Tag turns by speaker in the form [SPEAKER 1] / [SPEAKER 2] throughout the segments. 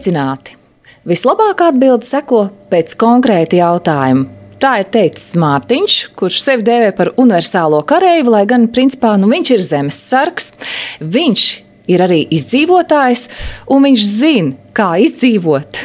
[SPEAKER 1] Sveicināti! Vislabākā atbilde seko pēc konkrēta jautājuma. Tā ir teicis Mārtiņš, kurš sevi dēvē par universālo kareivi, lai gan principā nu, viņš ir zemes sargs. Viņš ir arī izdzīvotājs, un viņš zina, kā izdzīvot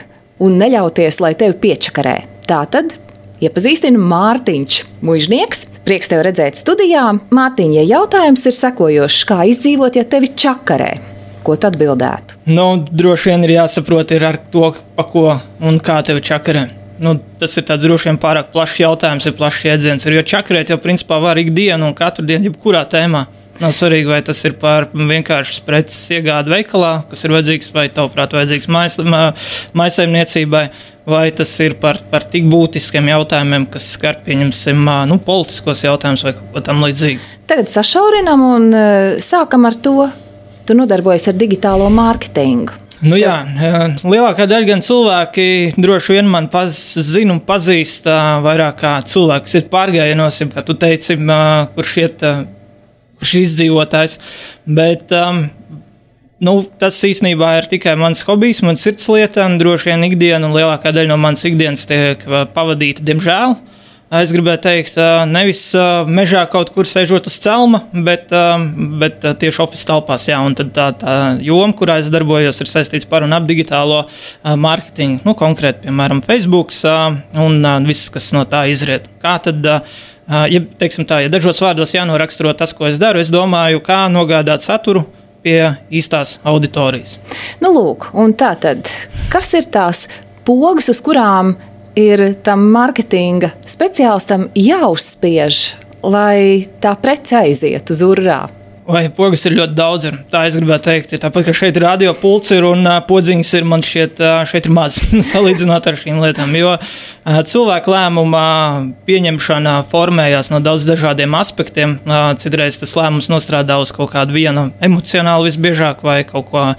[SPEAKER 1] un neļauties, lai tevi piečakarē. Tā tad iepazīstina Mārtiņš, mužnieks. Prieks tevi redzēt studijā. Mārtiņa, ja jautājums ir sekojošs, kā izdzīvot, ja tevi čakarē? Ko tu atbildētu?
[SPEAKER 2] Nu, droši vien ir jāsaprot ir ar to, pa ko un kā tevi čakarē. Nu, tas ir droši vien pārāk plašs jautājums, ir plašs jēdziens. Jo čakarēt jau principā var ikdienu un katru dienu, jebkurā tēmā. Nav svarīgi, vai tas ir par vienkāršas preces iegādi veikalā, kas ir vajadzīgs, vai tavuprāt, vajadzīgs maisaimniecībai, vai tas ir par, par tik būtiskiem jautājumiem, kas skar, pieņemsim, nu, politiskos jautājumus vai kaut ko tam līdzīgu.
[SPEAKER 1] Tagad sašaurinam un sākam ar to, Tu nodarbojies ar digitālo mārketingu.
[SPEAKER 2] Nu jā, lielākā daļa gan cilvēki droši vien man zina un pazīst vairāk kā cilvēks, ir pārgājienos, kā tu teici, kurš iet, kurš ir izdzīvotājs. Bet, um, nu, tas īstenībā ir tikai mans hobijs, mans sirdslieta, un droši vien ikdiena un lielākā daļa no manas ikdienas tiek pavadīta, diemžēl, uh, Es gribēju teikt, nevis mežā kaut kur sēžot uz celma, bet, bet tieši oficiālās telpās. Jā, un tā, tā joma, kurā es darbojos, ir saistīta par un ap digitālo mārketingu. Nu, konkrēti, piemēram, Facebook un viss, kas no tā izriet. Kā tad, ja, teiksim tā, ja dažos vārdos jānoraksturo tas, ko es daru, es domāju, kā nogādāt saturu pie īstās auditorijas.
[SPEAKER 1] Nu, lūk, tā tad, kas ir tās pogas, uz kurām ir tam mārketinga speciālistam jāuzspiež, lai tā prece aiziet uz urā.
[SPEAKER 2] Vai pogas ir ļoti daudz? Ir. Tā es gribētu teikt, ir tāpat, ka šeit ir radio pults ir un uh, podziņas ir man šķiet, uh, šeit ir maz salīdzinot ar šīm lietām. Jo uh, cilvēku lēmuma pieņemšana formējās no daudz dažādiem aspektiem. Uh, citreiz tas lēmums nostrādā uz kaut kādu vienu emocionālu visbiežāk vai kaut ko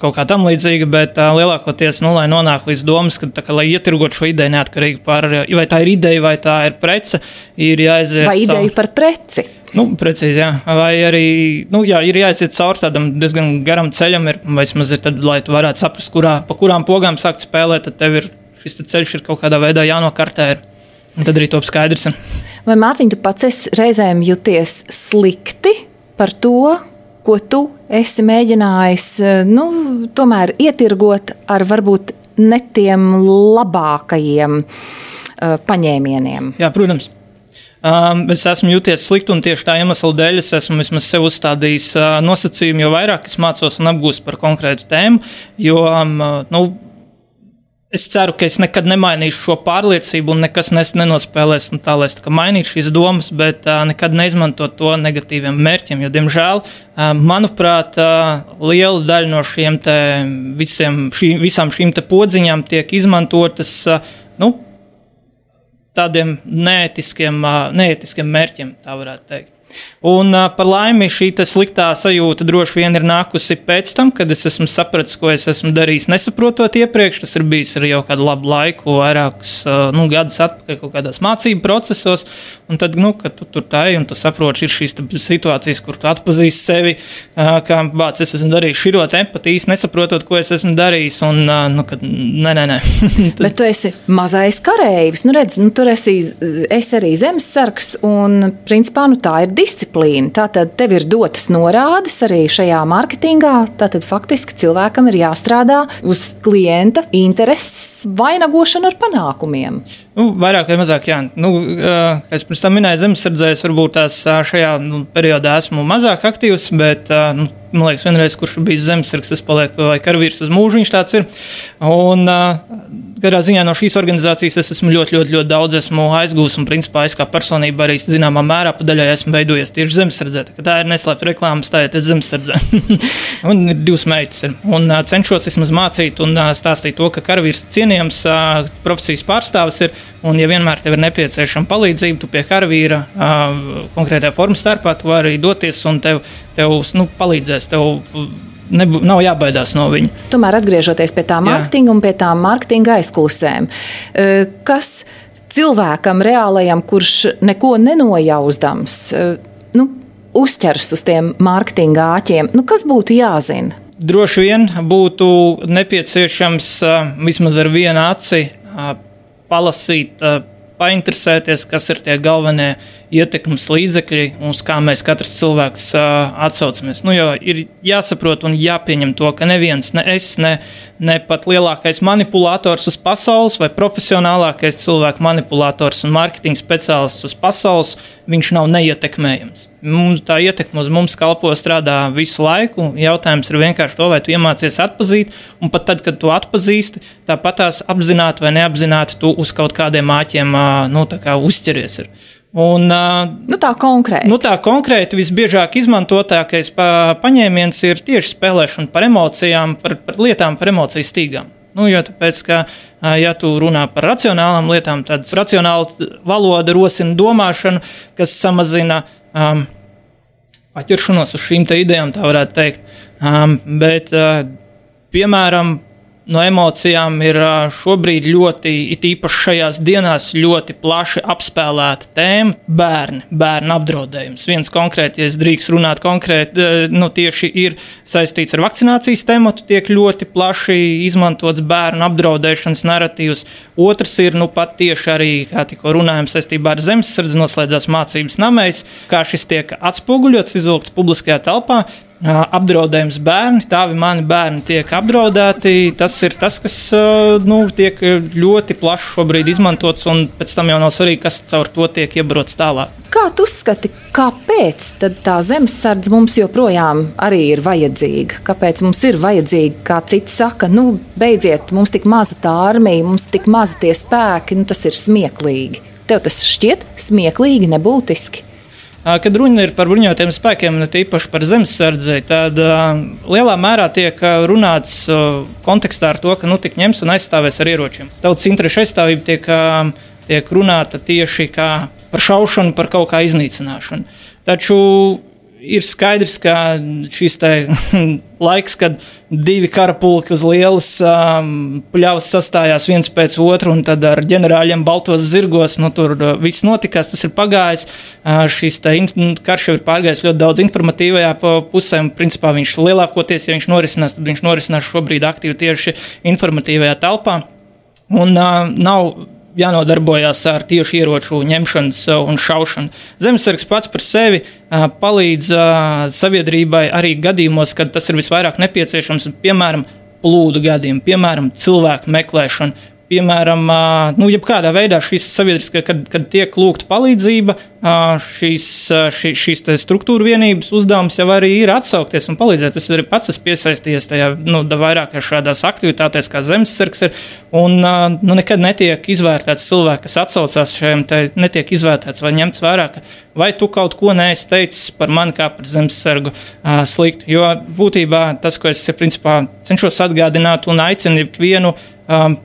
[SPEAKER 2] kaut kā tam līdzīga, bet uh, lielākoties, nu, lai nonāktu līdz domas, ka, ka lai ietirgotu šo ideju neatkarīgi par, vai tā ir ideja vai tā ir prece, ir jāaiziet.
[SPEAKER 1] Vai ideja savu... par preci?
[SPEAKER 2] Nu, precīzi, jā. Vai arī nu, jā, ir jāiziet cauri tādam diezgan garam ceļam, ir, vai vismaz ir tad, lai tu varētu saprast, kurā, pa kurām pogām sākt spēlēt, tad tev ir šis ceļš ir kaut kādā veidā jānokartē. Ir. Un tad arī top skaidrs.
[SPEAKER 1] Vai Mārtiņ, tu pats esi reizēm jūties slikti par to, ko tu esi mēģinājis nu, tomēr ietirgot ar varbūt ne tiem labākajiem uh, paņēmieniem?
[SPEAKER 2] Jā, protams. Um, es esmu jūties slikti, un tieši tā iemesla dēļ es esmu vismaz sev uzstādījis uh, nosacījumu, jo vairāk es mācos un apgūstu par konkrētu tēmu. Jo, um, nu, es ceru, ka es nekad nemainīšu šo pārliecību, un nekas nenospēlēs nu, tā, lai es tā mainītu šīs domas, bet uh, nekad neizmantot to negatīviem mērķiem. Jo, diemžēl, uh, manuprāt, uh, liela daļa no šiem visiem, šī, visām šīm podziņām tiek izmantotas. Uh, nu, tādiem neētiskiem, neētiskiem mērķiem, tā varētu teikt. Un par laimi šī sliktā sajūta droši vien ir nākusi pēc tam, kad es esmu sapratis, ko es esmu darījis, nesaprotot iepriekš. Tas ir bijis arī jau kādu labu laiku, vairākus nu, gadus atpakaļ, kaut kādās mācību procesos. Un tad, nu, kad tu tur tā ej un tu saproti, ir šīs situācijas, kur tu atpazīsti sevi, kā bācis, es esmu darījis šī ļoti empatijas, nesaprotot, ko es esmu darījis. Un, nu, kad, nē, nē, nē.
[SPEAKER 1] tad... Bet tu esi mazais kareivs. Nu, redz, nu, tur esi, esi arī zemesargs un, principā, nu, tā ir disciplīna disciplīna. Tātad tev ir dotas norādes arī šajā mārketingā. Tātad faktiski cilvēkam ir jāstrādā uz klienta intereses vainagošanu ar panākumiem.
[SPEAKER 2] Nu, vairāk vai mazāk, jā. Nu, kā es pirms tam minēju, zemesardzēs varbūt tās šajā nu, periodā esmu mazāk aktīvs, bet nu, man liekas, vienreiz, kurš bijis zemesargs, tas paliek vai karavīrs uz mūžu, viņš tāds ir. Un, Katrā ziņā no šīs organizācijas es esmu ļoti, ļoti, ļoti daudz aizgūs, un principā es kā personība arī zināmā mērā pa daļai esmu veidojies tieši zemesardzē. Tā ir neslēpta reklāma, stājiet zemesardzē. un ir divas meitas. Ir. Un cenšos vismaz mācīt un stāstīt to, ka karavīrs cienījams profesijas pārstāvis ir, un ja vienmēr tev ir nepieciešama palīdzība, tu pie karavīra konkrētajā formas starpā tu vari doties un tev, tev nu, palīdzēs. Tev, nebū, nav jābaidās no viņa.
[SPEAKER 1] Tomēr atgriežoties pie tā mārketinga un pie tām mārketinga aizklusēm, kas cilvēkam reālajam, kurš neko nenojausdams, nu, uzķers uz tiem mārketinga āķiem, nu, kas būtu jāzina?
[SPEAKER 2] droši vien būtu nepieciešams vismaz ar vienu aci palasīt painteresēties, kas ir tie galvenie ietekmes līdzekļi, uz kā mēs katrs cilvēks uh, atsaucamies. Nu, jo ir jāsaprot un jāpieņem to, ka neviens, ne es, ne, ne pat lielākais manipulators uz pasaules vai profesionālākais cilvēku manipulators un mārketinga speciālists uz pasaules, viņš nav neietekmējams. Mums, tā ietekme uz mums kalpo strādā visu laiku. Jautājums ir vienkārši to, vai tu iemācies atpazīt, un pat tad, kad tu atpazīsti, tāpat tās apzināti vai neapzināti tu uz kaut kādiem māķiem nu, uzķeries. Ir.
[SPEAKER 1] Un, nu, tā konkrēti.
[SPEAKER 2] Nu, tā konkrēti visbiežāk izmantotākais pa, paņēmiens ir tieši spēlēšana par emocijām, par, par lietām, par emociju stīgām. Nu, jo tāpēc, ka, ja tu runā par racionālām lietām, tad racionāla valoda rosina domāšanu, kas samazina um, paķeršanos uz šīm idejām, tā varētu teikt. Um, bet, uh, piemēram, no emocijām ir šobrīd ļoti, it īpaši šajās dienās, ļoti plaši apspēlēta tēma - bērni, bērnu apdraudējums. Viens konkrētais, drīkst runāt konkrēti, nu, tieši ir saistīts ar vakcinācijas tematu, tiek ļoti plaši izmantots bērnu apdraudēšanas narratīvs. Otrs ir, nu, pat tieši arī, kā tikko runājām, saistībā ar zemesardzi noslēdzās mācības namēs, kā šis tiek atspoguļots, izvilkts publiskajā telpā apdraudējums bērni, tāvi mani bērni tiek apdraudēti. Tas ir tas, kas nu, tiek ļoti plaši šobrīd izmantots, un pēc tam jau nav svarīgi, kas caur to tiek iebrots tālāk.
[SPEAKER 1] Kā tu uzskati, kāpēc tā zemesardze mums joprojām ir vajadzīga? Kāpēc mums ir vajadzīga, kā citi saka, nu, beidziet, mums tik maza tā armija, mums tik maza tie spēki, nu, tas ir smieklīgi. Tev tas šķiet smieklīgi, nebūtiski.
[SPEAKER 2] Kad runa ir par bruņotajiem spēkiem, ne tīpaši par zemesardzi, tad lielā mērā tiek runāts kontekstā ar to, ka nu, tik ņems un aizstāvēs ar ieročiem. Tautas interešu aizstāvība tiek, tiek runāta tieši par šaušanu, par kaut kā iznīcināšanu. Taču ir skaidrs, ka šis laiks, kad divi karapulki uz lielas um, pļavas sastājās viens pēc otra, un tad ar ģenerāļiem baltos zirgos, nu, tur uh, viss notikās, tas ir pagājis. Uh, šis karš jau ir pārgājis ļoti daudz informatīvajā pusē, un principā viņš lielākoties, ja viņš norisinās, tad viņš norisinās šobrīd aktīvi tieši informatīvajā telpā. Un uh, nav jānodarbojas ar tieši ieroču ņemšanas un šaušanu. Zemesargs pats par sevi palīdz sabiedrībai arī gadījumos, kad tas ir visvairāk nepieciešams, piemēram, plūdu gadījumi, piemēram, cilvēku meklēšana, piemēram, nu, jebkādā veidā šīs sabiedriskā, kad, kad tiek lūgta palīdzība, šīs, šī, šīs struktūra vienības uzdevums jau arī ir atsaukties un palīdzēt. Es arī pats esmu piesaistījies tajā nu, vairākās šādās aktivitātēs, kā zemesargs ir. Un nu, nekad netiek izvērtēts cilvēks, kas atsaucās šiem, netiek izvērtēts vai ņemts vērā, ka vai tu kaut ko neesi teicis par mani kā par zemesargu sliktu. Jo būtībā tas, ko es principā, cenšos atgādināt un aicinu ikvienu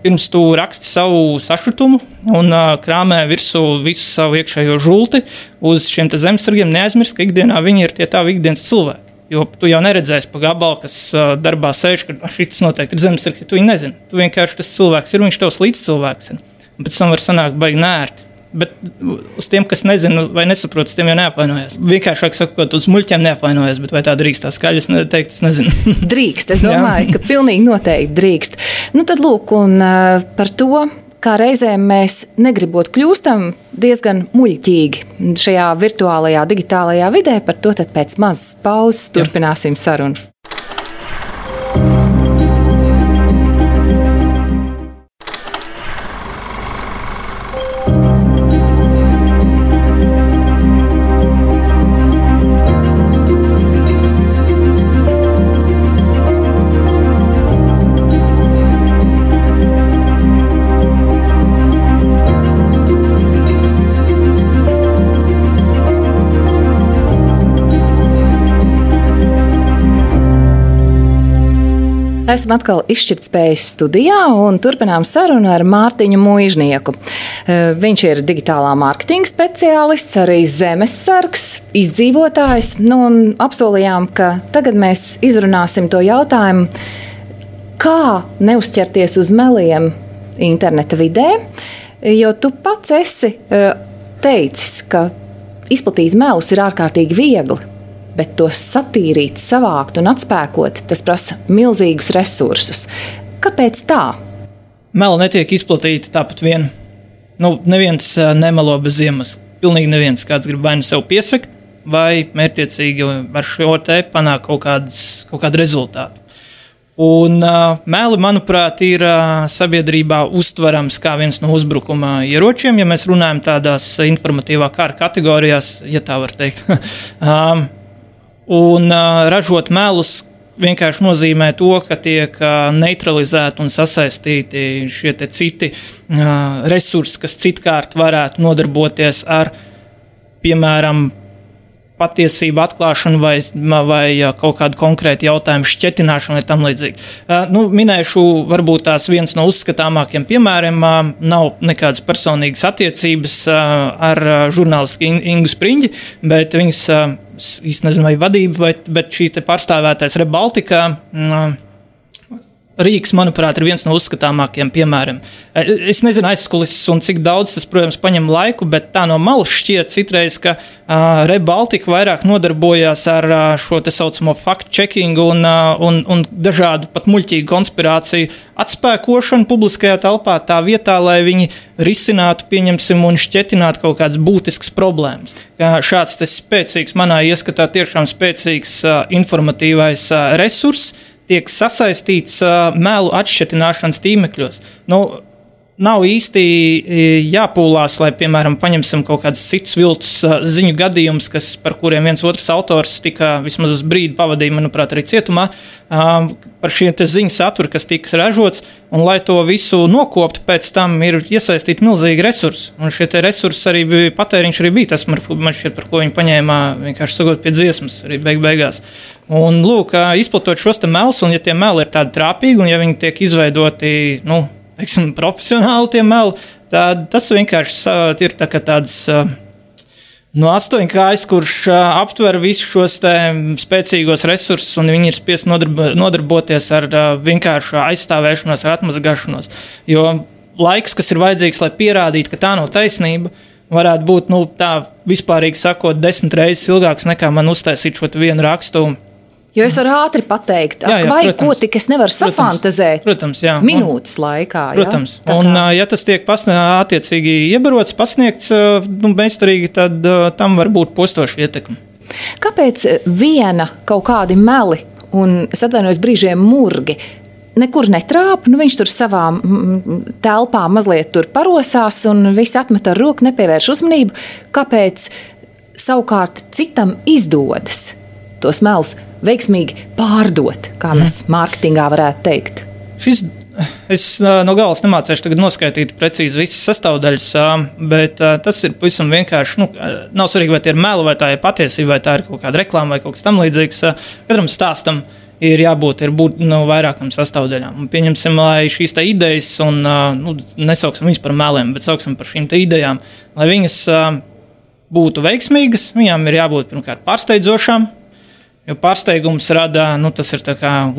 [SPEAKER 2] pirms tu raksti savu sašutumu un uh, krāmē virsū visu savu iekšējo žulti uz šiem zemesargiem, neaizmirst, ka ikdienā viņi ir tie tavi ikdienas cilvēki. Jo tu jau neredzēsi pa gabalu, kas uh, darbā sēž, ka šis noteikti ir zemesargs, ja tu viņu nezini. Tu vienkārši tas cilvēks ir, viņš tavs līdzcilvēks ir. Un pēc tam var sanākt baigi nērti. Bet uz tiem, kas nezina vai nesaprot, tiem jau neapvainojas. Vienkāršāk sakot, uz muļķiem neapvainojas, bet vai tā drīkst tā skaļi, es neteiktu, es nezinu.
[SPEAKER 1] drīkst, es domāju, ka pilnīgi noteikti drīkst. Nu tad lūk, un par to, kā reizēm mēs negribot kļūstam diezgan muļķīgi šajā virtuālajā, digitālajā vidē, par to pēc mazas pauzes turpināsim sarunu. Esam atkal izšķirtspējas studijā un turpinām sarunu ar Mārtiņu Mūžnieku. Eh, viņš ir digitālā mārketinga speciālists, arī zemesargs, izdzīvotājs. Nu, apsolījām, ka tagad mēs izrunāsim to jautājumu, kā neuzķerties uz meliem interneta vidē, jo tu pats esi eh, teicis, ka izplatīt melus ir ārkārtīgi viegli. Bet tos satīrīt, savākt un atspēkot, tas prasa milzīgus resursus. Kāpēc tā?
[SPEAKER 2] Meli netiek izplatīti tāpat vien. Nu, neviens nemelo bez iemesla. Pilnīgi neviens, kāds grib vai nu sev piesakt, vai mērķiecīgi ar šo te panākt kaut, kādas, kaut kādu rezultātu. Un uh, meli, manuprāt, ir uh, sabiedrībā uztverams kā viens no uzbrukuma ieročiem, ja mēs runājam tādās informatīvā kara kategorijās, ja tā var teikt. um, un uh, ražot melus vienkārši nozīmē to, ka tiek uh, neutralizēti un sasaistīti šie citi uh, resursi, kas citkārt varētu nodarboties ar, piemēram, patiesību atklāšanu vai, vai kaut kādu konkrētu jautājumu šķetināšanu vai tam līdzīgi. Nu, minēšu, varbūt tās viens no uzskatāmākiem piemēriem nav nekādas personīgas attiecības ar žurnālistu Ingu Spriņģi, bet viņas, es nezinu, vai vadība, vai, bet šī pārstāvētais Rebaltika Rīgas, manuprāt, ir viens no uzskatāmākajiem piemēriem. E, es nezinu, aizskulis un cik daudz tas, protams, prasa laiku, bet tā no malas šķiet citreiz, ka uh, Rebaltika vairāk nodarbojās ar uh, šo tā saucamo fact-checking un, uh, un, un dažādu pat muļķīgu konspirāciju atspēkošanu publiskajā telpā, tā vietā, lai viņi risinātu, pieņemsim, un šķetinātu kaut kādas būtiskas problēmas. Šāds spēcīgs, manā ieskatā, tiešām spēcīgs uh, informatīvais uh, resurss tiek sasaistīts uh, melu atšķirtināšanas tīmekļos. Nu, nav īsti jāpūlās, lai, piemēram, paņemsim kaut kādus citus viltus ziņu gadījumus, kas, par kuriem viens otrs autors tika vismaz uz brīdi pavadīja, manuprāt, arī cietumā, par šiem ziņu saturu, kas tika ražots, un lai to visu nokoptu, pēc tam ir iesaistīti milzīgi resursi. Un šie resursi arī bija, patēriņš arī bija tas, man šķiet, par ko viņi paņēma vienkārši sagot pie dziesmas arī beig beigās. Un, lūk, izplatot šos melus, un ja tie meli ir tādi trāpīgi, un ja viņi tiek izveidoti, nu, teiksim, profesionāli tie meli, tad tas vienkārši ir tā tāds. No astoņkājas, kurš uh, aptver visus šos spēcīgos resursus, un viņi ir spiest nodarbo, nodarboties ar vienkāršu aizstāvēšanos, ar atmazgāšanos. Jo laiks, kas ir vajadzīgs, lai pierādītu, ka tā nav taisnība, varētu būt nu, tā vispārīgi sakot, desmit reizes ilgāks nekā man uztaisīt šo vienu rakstu
[SPEAKER 1] Jo es varu ātri pateikt, jā, jā, vai protams, ko tik es nevaru safantazēt.
[SPEAKER 2] Protams, jā.
[SPEAKER 1] Minūtes laikā. Jā?
[SPEAKER 2] Protams. Tā un, ja tas tiek attiecīgi iebarots, pasniegts nu, meistarīgi, tad tam var būt postoša ietekme.
[SPEAKER 1] Kāpēc viena kaut kādi meli un, es atvainojos, brīžiem murgi nekur netrāpa. Nu, viņš tur savā telpā mazliet parosās un viss atmet ar roku, nepievērš uzmanību. Kāpēc savukārt citam izdodas tos melus veiksmīgi pārdot, kā mēs mm. mārketingā varētu teikt?
[SPEAKER 2] Šis Es no galas nemācīšu noskaidrot precīzi visas sastāvdaļas, bet tas ir pavisam vienkārši. Nu, nav svarīgi, vai tie ir meli, vai tā ir patiesība, vai tā ir kaut kāda reklāma vai kaut kas tamlīdzīgs. Katram stāstam ir jābūt ir būt, nu, vairākām sastāvdaļām. Un pieņemsim, lai šīs idejas, un nu, nesauksim viņas par meliem, bet sauksim par šīm idejām, lai viņas būtu veiksmīgas, viņām ir jābūt pirmkārt pārsteidzošām, Jo pārsteigums rada, nu, tas ir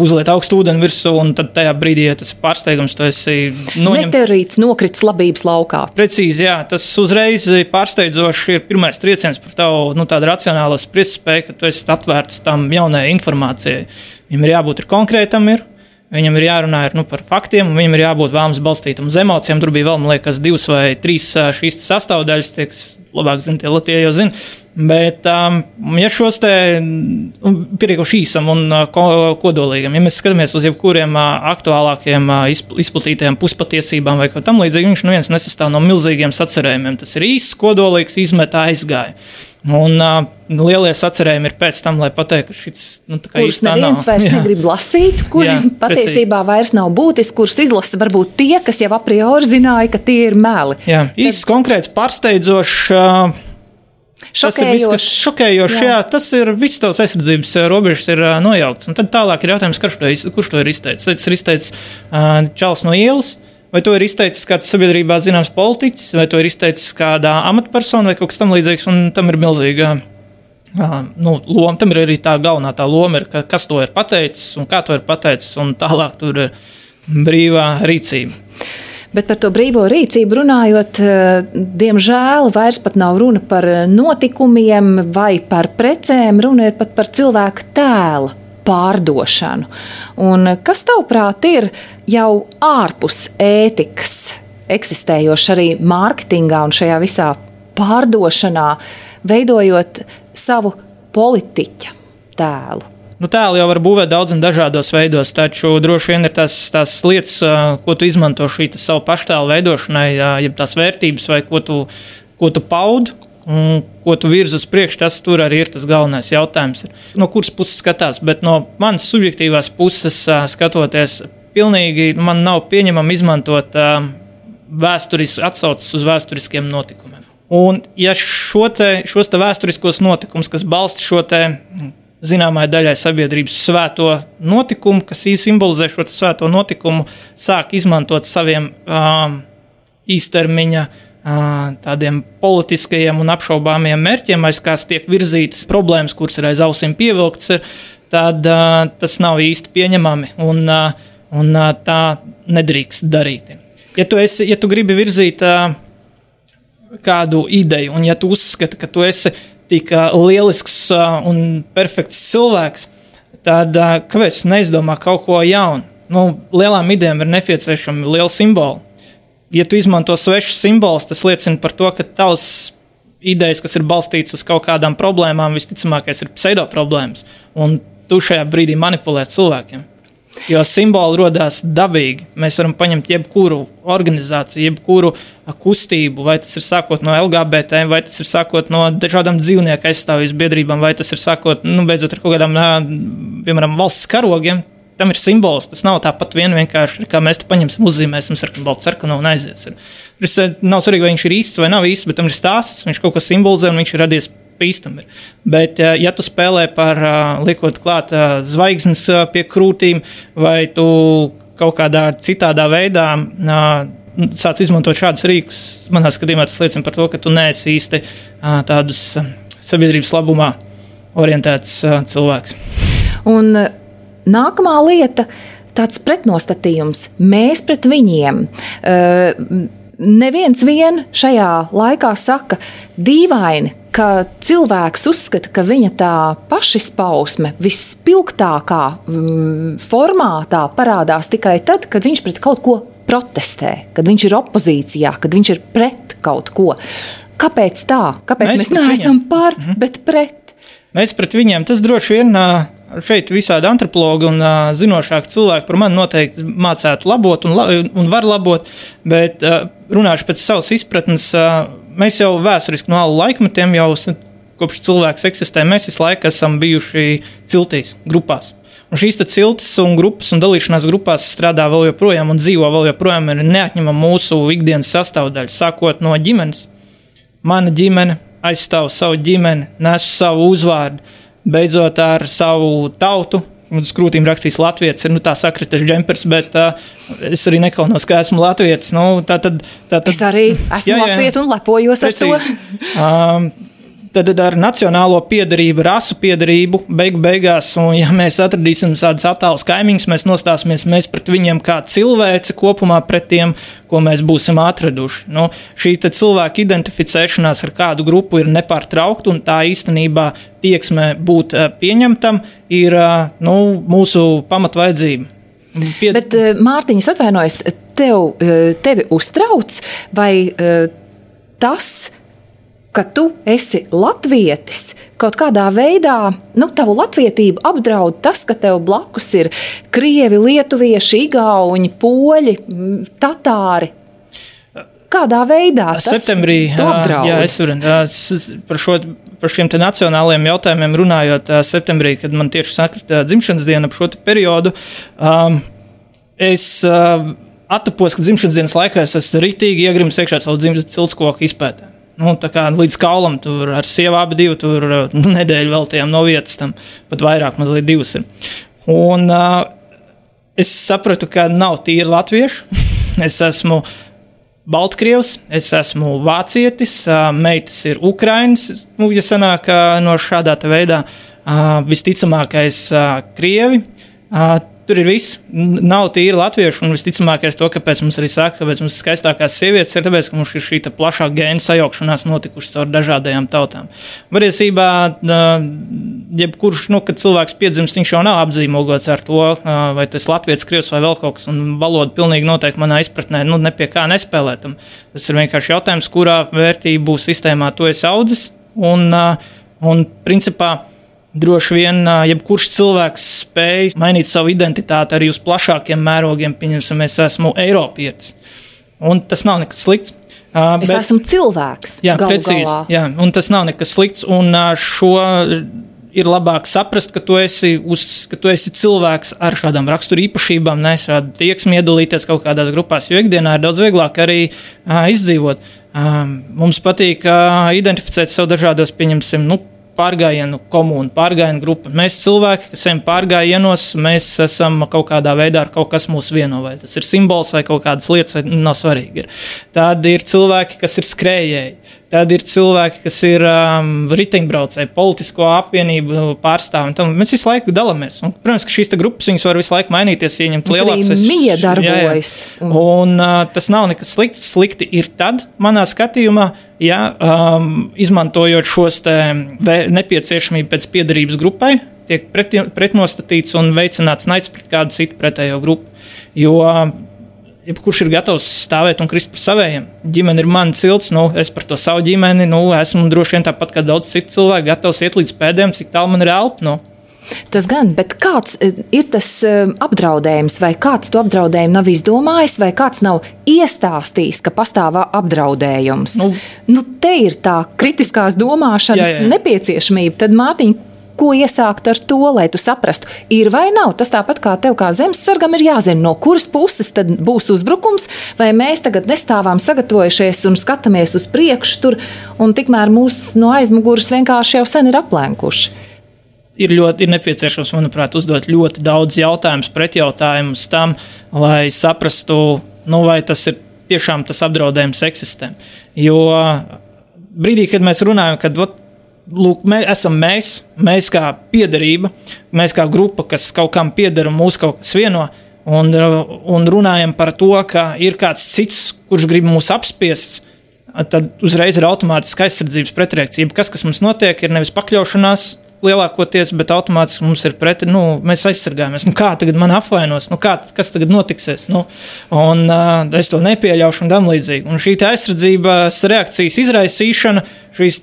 [SPEAKER 2] uzliet augstu ūdeni virsū, un tad tajā brīdī, ja tas ir pārsteigums, tu esi
[SPEAKER 1] noņemts. Meteorīts nokrits labības laukā.
[SPEAKER 2] Precīzi, jā, tas uzreiz pārsteidzoši ir pirmais trieciens par tavu nu, racionālo spriedzspēju, ka tu esi atvērts tam jaunajai informācijai. Viņam ir jābūt ir konkrētam, ir. Viņam ir jārunā ir, nu, par faktiem, un viņam ir jābūt vēlams balstītam uz emocijām. Tur bija vēl, man liekas, divas vai trīs šīs sastāvdaļas, kas labāk zina, tie Latvijas jau zina. Bet, um, ja šos te nu, pietiekuši īsam un uh, kodolīgam, ja mēs skatāmies uz jebkuriem aktuālākiem izplatītajiem puspatiesībām vai kaut tam līdzīgam, viņš neviens nesastāv no milzīgiem sacerējumiem. Tas ir īsts, kodolīgs, izmetā aizgāja. Un uh, lielie sacerējumi ir pēc tam, lai pateiktu, šis nu,
[SPEAKER 1] kurus neviens nav. vairs jā. negrib lasīt, kuriem patiesībā precīzi. vairs nav būtiski, kurus izlasa varbūt tie, kas jau a priori zināja, ka tie ir meli.
[SPEAKER 2] Jā, īsts, Tad... konkrēts, pārsteidzošs. Uh, Tas ir viss, kas šokējoši. Jā. Jā, tas ir viss tavs aizsardzības robežas ir uh, nojaukts. Un tad tālāk ir jautājums, kurš to, kurš to ir izteicis. Tas ir izteicis uh, Čāls no ielas, vai to ir izteicis kāds sabiedrībā zināms politiķis, vai to ir izteicis kādā amatpersona vai kaut kas tamlīdzīgs, un tam ir milzīga. Uh, nu, loma, tam ir arī tā galvenā tā loma, ir, ka, kas to ir pateicis un kā to ir pateicis, un tālāk tur ir brīvā rīcība.
[SPEAKER 1] Bet par to brīvo rīcību runājot, diemžēl vairs nav runa par notikumiem vai par precēm, runa ir pat par cilvēku tēlu pārdošanu. Un kas tavuprāt ir jau ārpus ētikas, eksistējoši arī mārketingā un šajā visā pārdošanā, veidojot savu politiķa tēlu?
[SPEAKER 2] Nu, tēlu jau var būvēt daudz un dažādos veidos, taču droši vien ir tās, tās lietas, ko tu izmanto šī savu paštēlu veidošanai, jeb tās vērtības, vai ko tu, ko tu paudi. Un, ko tu virzi uz priekšu, tas tur arī ir tas galvenais jautājums. No kuras puses skatās, bet no manas subjektīvās puses skatoties, pilnīgi man nav pieņemama izmantot vēsturis, atsauces uz vēsturiskiem notikumiem. Un, ja šo te, šos te vēsturiskos notikumus, kas balsta šo te zināmai daļai sabiedrības svēto notikumu, kas simbolizē šo svēto notikumu, sāk izmantot saviem um, īstermiņa tādiem politiskajiem un apšaubāmiem mērķiem, aiz kāds tiek virzītas problēmas, kuras ir aiz ausīm pievilktas, tad tas nav īsti pieņemami un, un tā nedrīkst darīt. Ja tu, esi, ja tu gribi virzīt kādu ideju, un ja tu uzskati, ka tu esi tik lielisks un perfekts cilvēks, tad kāpēc neizdomā kaut ko jaunu? Nu, lielām idejām ir nepieciešami lieli simboli ja tu izmanto svešus simbolus, tas liecina par to, ka tavs idejas, kas ir balstītas uz kaut kādām problēmām, visticamākais ir pseido problēmas. Un tu šajā brīdī manipulē cilvēkiem. Jo simboli radās dabīgi. Mēs varam paņemt jebkuru organizāciju, jebkuru kustību, vai tas ir sākot no LGBT, vai tas ir sākot no dažādām dzīvnieku aizstāvības biedrībām, vai tas ir sākot nu, beidzot ar kaut kādām, piemēram, valsts karogiem tam ir simbols. Tas nav tāpat vien vienkārši, kā mēs te paņemsim, uzzīmēsim sarkanu, baltu, sarkanu un aizies. Tas nav svarīgi, vai viņš ir īsts vai nav īsts, bet tam ir stāsts, viņš kaut ko simbolizē un viņš ir radies bīstami. Bet, ja tu spēlē par liekot klāt zvaigznes pie krūtīm, vai tu kaut kādā citādā veidā sāc izmantot šādus rīkus, manā skatījumā tas liecina par to, ka tu neesi īsti tādus sabiedrības labumā orientēts cilvēks.
[SPEAKER 1] Un Nākamā lieta - tāds pretnostatījums. Mēs pret viņiem. Neviens vien šajā laikā saka, dīvaini, ka cilvēks uzskata, ka viņa tā pašizpausme vispilgtākā mm, formātā parādās tikai tad, kad viņš pret kaut ko protestē, kad viņš ir opozīcijā, kad viņš ir pret kaut ko. Kāpēc tā? Kāpēc mēs, mēs neesam par, mhm. bet pret?
[SPEAKER 2] Mēs pret viņiem tas droši vien šeit visādi antropologi un uh, zinošāki cilvēki par mani noteikti mācētu labot un, la, un var labot, bet uh, runāšu pēc savas izpratnes. Uh, mēs jau vēsturiski no alu laikmetiem, jau kopš cilvēks eksistē, mēs visu laiku esam bijuši ciltīs, grupās. Un šīs ciltis un grupas un dalīšanās grupās strādā vēl joprojām un dzīvo vēl joprojām ir neatņemama mūsu ikdienas sastāvdaļa, sākot no ģimenes. Mana ģimene aizstāv savu ģimeni, nesu savu uzvārdu beidzot ar savu tautu. Uz krūtīm rakstīs Latvijas, ir nu, tā sakritas džempers, bet uh, es arī nekaunos, ka esmu Latvijas. Nu, tā tad, tā tad,
[SPEAKER 1] es arī esmu Latvijas un lepojos Precīzi. ar to.
[SPEAKER 2] um, tad ar nacionālo piedarību, rasu piedarību, beigu beigās, un ja mēs atradīsim tādas attālas kaimiņus, mēs nostāsimies mēs pret viņiem kā cilvēci kopumā pret tiem, ko mēs būsim atraduši. Nu, šī cilvēka identificēšanās ar kādu grupu ir nepārtraukta, un tā īstenībā tieksme būt eh, pieņemtam ir eh, nu, mūsu pamatvajadzība.
[SPEAKER 1] Pied... Bet, eh, Mārtiņš, atvainojos, tev, tevi uztrauc vai tas, ka tu esi latvietis, kaut kādā veidā, nu, tavu latvietību apdraud tas, ka tev blakus ir krievi, lietuvieši, igauņi, poļi, tatāri. Kādā veidā tas
[SPEAKER 2] septembrī,
[SPEAKER 1] apdraud?
[SPEAKER 2] Jā, es varu par šo. Par šiem nacionālajiem jautājumiem runājot, septembrī, kad man tieši sakrita dzimšanas diena ap šo periodu, um, es uh, attapos, ka dzimšanas dienas laikā es esmu rītīgi iegrimis iekšā savu dzimšanas ciltskoku izpētē nu, līdz kaulam tur ar sievu abi divi tur nu, nedēļu veltījām no vietas, tam pat vairāk, mazliet divas ir. Un uh, es sapratu, ka nav tīri latviešu. es esmu Baltkrievs, es esmu vācietis, uh, meitas ir Ukrainas, nu, ja sanāk uh, no šādā veidā, uh, visticamākais uh, Krievi. Uh, tur ir viss. Nav tīri latviešu, un visticamākais to, kāpēc mums arī saka, kāpēc mums ir skaistākās sievietes, ir tāpēc, ka mums ir šī plašā gēna sajaukšanās notikusi caur dažādajām tautām. Patiesībā, jebkurš, nu, kad cilvēks piedzimst, viņš jau nav apzīmogots ar to, vai tas ir latviešu, krievs vai vēl kaut kas, un valoda pilnīgi noteikti manā izpratnē nu, ne pie kā nespēlētam. Tas ir vienkārši jautājums, kurā vērtību sistēmā tu esi audzis. Un, un principā, Droši vien jebkurš cilvēks spēj mainīt savu identitāti arī uz plašākiem mērogiem. Pieņemsim, es esmu Eiropietis. Un tas nav nekas slikts.
[SPEAKER 1] Uh, es bet, esmu cilvēks.
[SPEAKER 2] Jā, precīzi. Galā. Jā, un tas nav nekas slikts. Un uh, šo ir labāk saprast, ka tu esi, uz, ka tu esi cilvēks ar šādām rakstura īpašībām, nevis tieksmi iedalīties kaut kādās grupās, jo ikdienā ir daudz vieglāk arī uh, izdzīvot. Mums patīk identificēt sev dažādos, pieņemsim, nu, pārgājienu komunu, pārgājienu grupu. Mēs cilvēki, kas esam pārgājienos, mēs esam kaut kādā veidā ar kaut kas mūs vieno, vai tas ir simbols vai kaut kādas lietas, nav svarīgi. Ir. Tad ir cilvēki, kas ir skrējēji. Tad ir cilvēki, kas ir um, riteņbraucēji, politisko apvienību pārstāvji. Mēs visu laiku dalāmies. Un, protams, ka šīs grupas var visu laiku mainīties, ieņemt lielākas. Un, un uh, tas nav nekas slikts. Slikti ir tad, manā skatījumā, ja um, izmantojot šos nepieciešamību pēc piedarības grupai, tiek pret, pretnostatīts un veicināts naids pret kādu citu pretējo grupu. Jo jebkurš ir gatavs stāvēt un krist par saviem. Ģimene ir mana cilts, nu, es par to savu ģimeni nu, esmu droši vien tāpat kā daudz citu cilvēku, gatavs iet līdz pēdējiem, cik tālu man ir elpa. Nu.
[SPEAKER 1] Tas gan, bet kāds eh, ir tas eh, apdraudējums, vai kāds to apdraudējumu nav izdomājis, vai kāds nav iestāstījis, ka pastāv apdraudējums? Nu, nu, te ir tā kritiskās domāšanas jā, jā. nepieciešamība. Tad, Mārtiņ, ko iesākt ar to, lai tu saprastu, ir vai nav. Tas tāpat kā tev, kā zemesargam, ir jāzina, no kuras puses būs uzbrukums, vai mēs tagad nestāvām sagatavojušies un skatāmies uz priekšu tur, un tikmēr mūs no aizmugures vienkārši jau sen ir aplenkuši.
[SPEAKER 2] Ir ļoti ir nepieciešams, manuprāt, uzdot ļoti daudz jautājumus, pretjautājumus tam, lai saprastu, nu, vai tas ir tiešām tas apdraudējums eksistē. Jo brīdī, kad mēs runājam, kad ot, lūk, mēs esam mēs, mēs kā piederība, mēs kā grupa, kas kaut kam pieder un mūs kaut kas vieno. Un, un runājam par to, ka ir kāds cits, kurš grib mūs apspiest, tad uzreiz ir automātiski aizsardzības pretreakcija. Kas, kas mums notiek, ir nevis pakļaušanās lielākoties, bet automātiski mums ir preti, nu, mēs aizsargājamies. Nu, kā tagad man apvainos, nu, kā, kas tagad notiksies? Nu, un uh, es to nepieļaušu un tam līdzīgi. Un šī aizsardzības reakcijas izraisīšana, šīs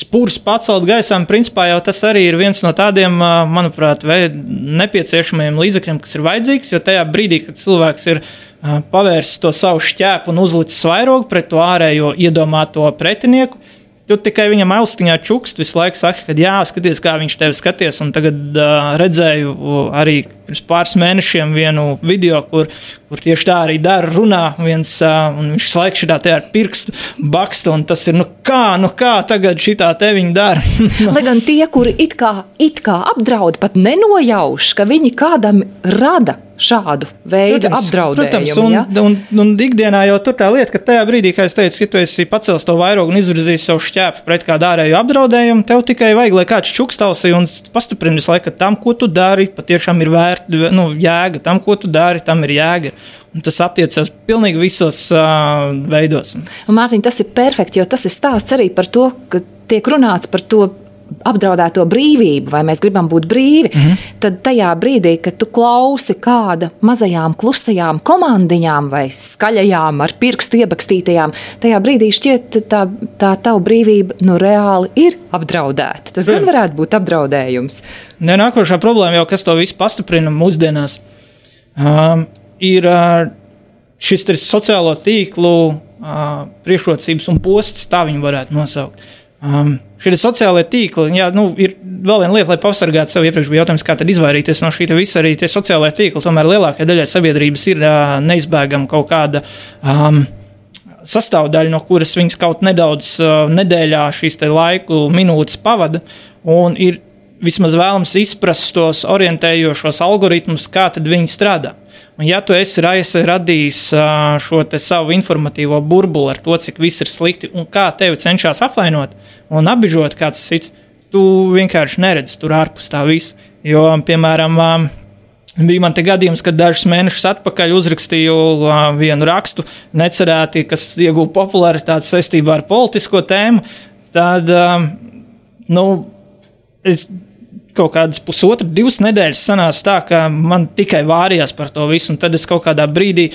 [SPEAKER 2] spūras pacelt gaisām, principā jau tas arī ir viens no tādiem, uh, manuprāt, nepieciešamiem līdzekļiem, kas ir vajadzīgs, jo tajā brīdī, kad cilvēks ir uh, pavērsis to savu šķēpu un uzlicis vairogu pret to ārējo iedomāto pretinieku, Tu tikai viņam austiņā čukst, visu laiku saki, ka jā, skaties, kā viņš tevi skaties. Un tagad uh, redzēju arī pirms pāris mēnešiem vienu video, kur, kur tieši tā arī dara, runā viens, un viņš laiku šitā te ar pirkstu baksta, un tas ir, nu kā, nu kā tagad šitā te viņi dara.
[SPEAKER 1] Lai gan tie, kuri it kā, it kā apdraud, pat nenojauš, ka viņi kādam rada šādu veidu protams, apdraudējumu. Protams,
[SPEAKER 2] un, ja? un, un, un ikdienā jau tur tā lieta, ka tajā brīdī, kad es teicu, ka tu esi pacēlis to vairogu un izvirzījis savu šķēpu pret kādu ārēju apdraudējumu, tev tikai vajag, lai kāds čukstausī un pastiprina visu laiku, ka tam, ko tu dari, patiešām ir vērta, nu, jēga. Tam, ko tu dari, tam ir jēga. Un tas attiecas pilnīgi visos uh, veidos.
[SPEAKER 1] Un, Mārtiņ, tas ir perfekti, jo tas ir stāsts arī par to, ka tiek runāts par to apdraudēto brīvību, vai mēs gribam būt brīvi, mm -hmm. tad tajā brīdī, kad tu klausi kāda mazajām, klusajām komandiņām vai skaļajām, ar pirkstu iebakstītajām, tajā brīdī šķiet, tā, tā tava brīvība nu, reāli ir apdraudēta. Tas gan varētu būt apdraudējums.
[SPEAKER 2] Ne, nākošā problēma jau, kas to visu pastiprina mūsdienās, um, ir uh, šis sociālo tīklu uh, priekšrocības un posts, tā viņi varētu nosaukt. Um, Šie sociālie tīkli, jā, nu, ir vēl viena lieta, lai pasargātu sevi. Iepriekš bija jautājums, kā izvairīties no šī visa. Arī tie sociālie tīkli, tomēr lielākajai daļai sabiedrības ir uh, neizbēgama kaut kāda. Um, Sastāvdaļa, no kuras viņas kaut nedaudz uh, nedēļā šīs laiku minūtes pavada, un ir vismaz vēlams izprast tos orientējošos algoritmus, kā viņi strādā. Ja tu esi radījis šo savu informatīvo burbuli ar to, cik viss ir slikti un kā tevi cenšas apvainot un apbežot kāds cits, tu vienkārši neredzi tur ārpus tā visa. Jo, piemēram, Bija man te gadījums, kad dažus mēnešus atpakaļ uzrakstīju vienu rakstu, necerēti, kas ieguva popularitāti saistībā ar politisko tēmu. Tad, nu, es kaut kādas pusotru, divas nedēļas sanāca tā, ka man tikai vārījās par to visu, un tad es kaut kādā brīdī,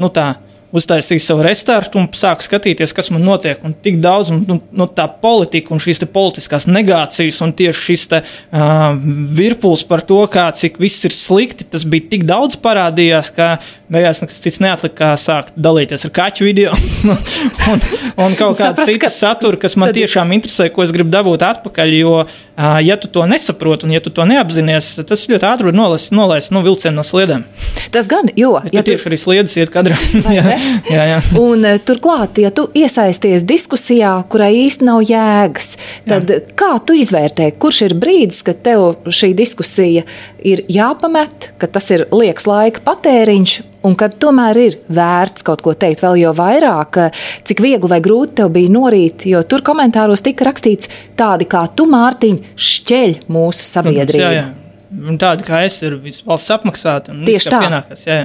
[SPEAKER 2] nu tā, uztaisīju savu restorānu un sāku skatīties, kas man notiek. Un tik daudz un, nu, nu, tā politika un šīs politiskās negācijas un tieši šis te, uh, virpuls par to, kā, cik viss ir slikti, tas bija tik daudz parādījās, ka beigās nekas cits neatlika, kā sākt dalīties ar kaķu video un, un kaut kādu citu saturu, kas man tiešām interesē, ko es gribu dabūt atpakaļ. Jo, uh, ja tu to nesaproti un ja tu to neapzinājies, tas ļoti ātri nolaist, nolaist nu, vilcienu no sliedēm.
[SPEAKER 1] Tas gan, jo.
[SPEAKER 2] Bet, ja tieši tu... arī sliedas iet kadrā. jā, jā.
[SPEAKER 1] Un eh, turklāt, ja tu iesaisties diskusijā, kurai īsti nav jēgas, tad jā. kā tu izvērtē, kurš ir brīdis, kad tev šī diskusija ir jāpamet, ka tas ir liekas laika patēriņš, un kad tomēr ir vērts kaut ko teikt vēl jo vairāk, cik viegli vai grūti tev bija norīt, jo tur komentāros tika rakstīts tādi kā tu, Mārtiņ, šķeļ mūsu sabiedrību. Jā, jā.
[SPEAKER 2] Tādi kā es, ir valsts apmaksāti.
[SPEAKER 1] Tieši tā.
[SPEAKER 2] Pienākas, jā.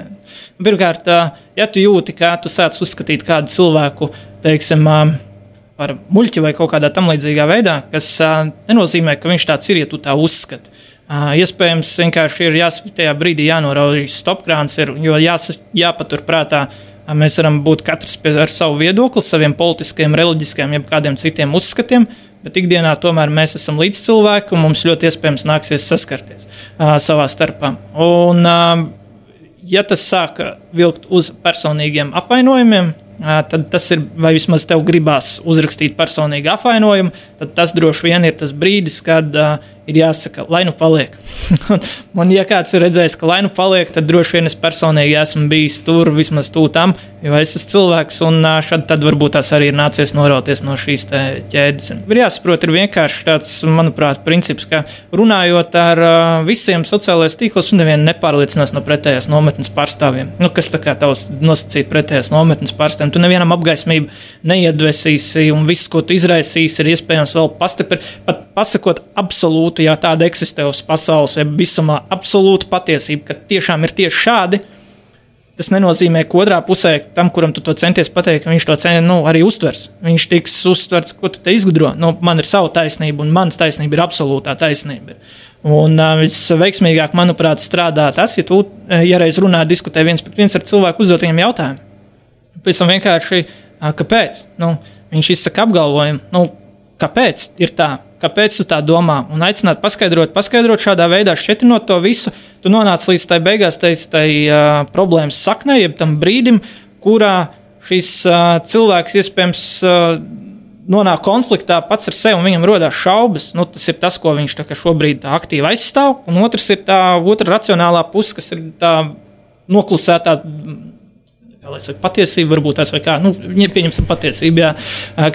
[SPEAKER 2] Pirmkārt, ja tu jūti, ka tu sāc uzskatīt kādu cilvēku, teiksim, par muļķi vai kaut kādā tam līdzīgā veidā, kas nenozīmē, ka viņš tāds ir, ja tu tā uzskati. Iespējams, vienkārši ir jās, tajā brīdī jānorauj stopkrāns, ir, jo jās, jāpaturprātā, mēs varam būt katrs ar savu viedokli, saviem politiskiem, reliģiskiem, jeb kādiem citiem uzskatiem, bet ikdienā tomēr mēs esam līdzcilvēki un mums ļoti iespējams nāksies saskarties uh, savā starpā. Un, uh, ja tas sāk vilkt uz personīgiem apvainojumiem, uh, tad tas ir, vai vismaz tev gribās uzrakstīt personīgu apvainojumu, tad tas droši vien ir tas brīdis, kad uh, ir jāsaka, lai nu paliek. man, ja kāds ir redzējis, ka lai nu paliek, tad droši vien es personīgi esmu bijis tur vismaz tūtam, jo es esmu cilvēks, un šad tad varbūt tas arī ir nācies norauties no šīs ķēdes. Ir jāsaprot, ir vienkārši tāds, manuprāt, princips, ka runājot ar visiem sociālajiem tīklos, nevienu nepārliecinās no pretējās nometnes pārstāvjiem. Nu, kas tā kā tavs nosacīt pretējās nometnes pārstāvjiem? Tu nevienam apgaismību neiedvesīsi, un viss, ko tu izraisīsi, ir iespējams vēl pastiprināt, pasakot absolūti būtu, ja tāda eksistē uz pasaules, vai visumā absolūta patiesība, ka tiešām ir tieši šādi. Tas nenozīmē, ka otrā pusē tam, kuram tu to centies pateikt, viņš to cen, nu, arī uztvers. Viņš tiks uztverts, ko tu te izgudro. Nu, man ir sava taisnība, un manas taisnība ir absolūtā taisnība. Un uh, visveiksmīgāk, manuprāt, strādā tas, ja tu, ja reiz runā, diskutē viens pret viens ar cilvēku uzdotiem jautājumiem. Pēc tam vienkārši, uh, kāpēc? Nu, viņš izsaka apgalvojumu, nu, kāpēc ir tā kāpēc tu tā domā, un aicināt paskaidrot, paskaidrot šādā veidā, šķietinot to visu, tu nonāc līdz tai beigās, tai, tai uh, problēmas saknei, jeb tam brīdim, kurā šis uh, cilvēks iespējams uh, nonāk konfliktā pats ar sevi, un viņam rodas šaubas. Nu, tas ir tas, ko viņš tā, šobrīd tā aktīvi aizstāv, un otrs ir tā otra racionālā puse, kas ir tā noklusētā lai saka, patiesība, varbūt tās vai kā, nu, ja pieņemsim patiesību, jā,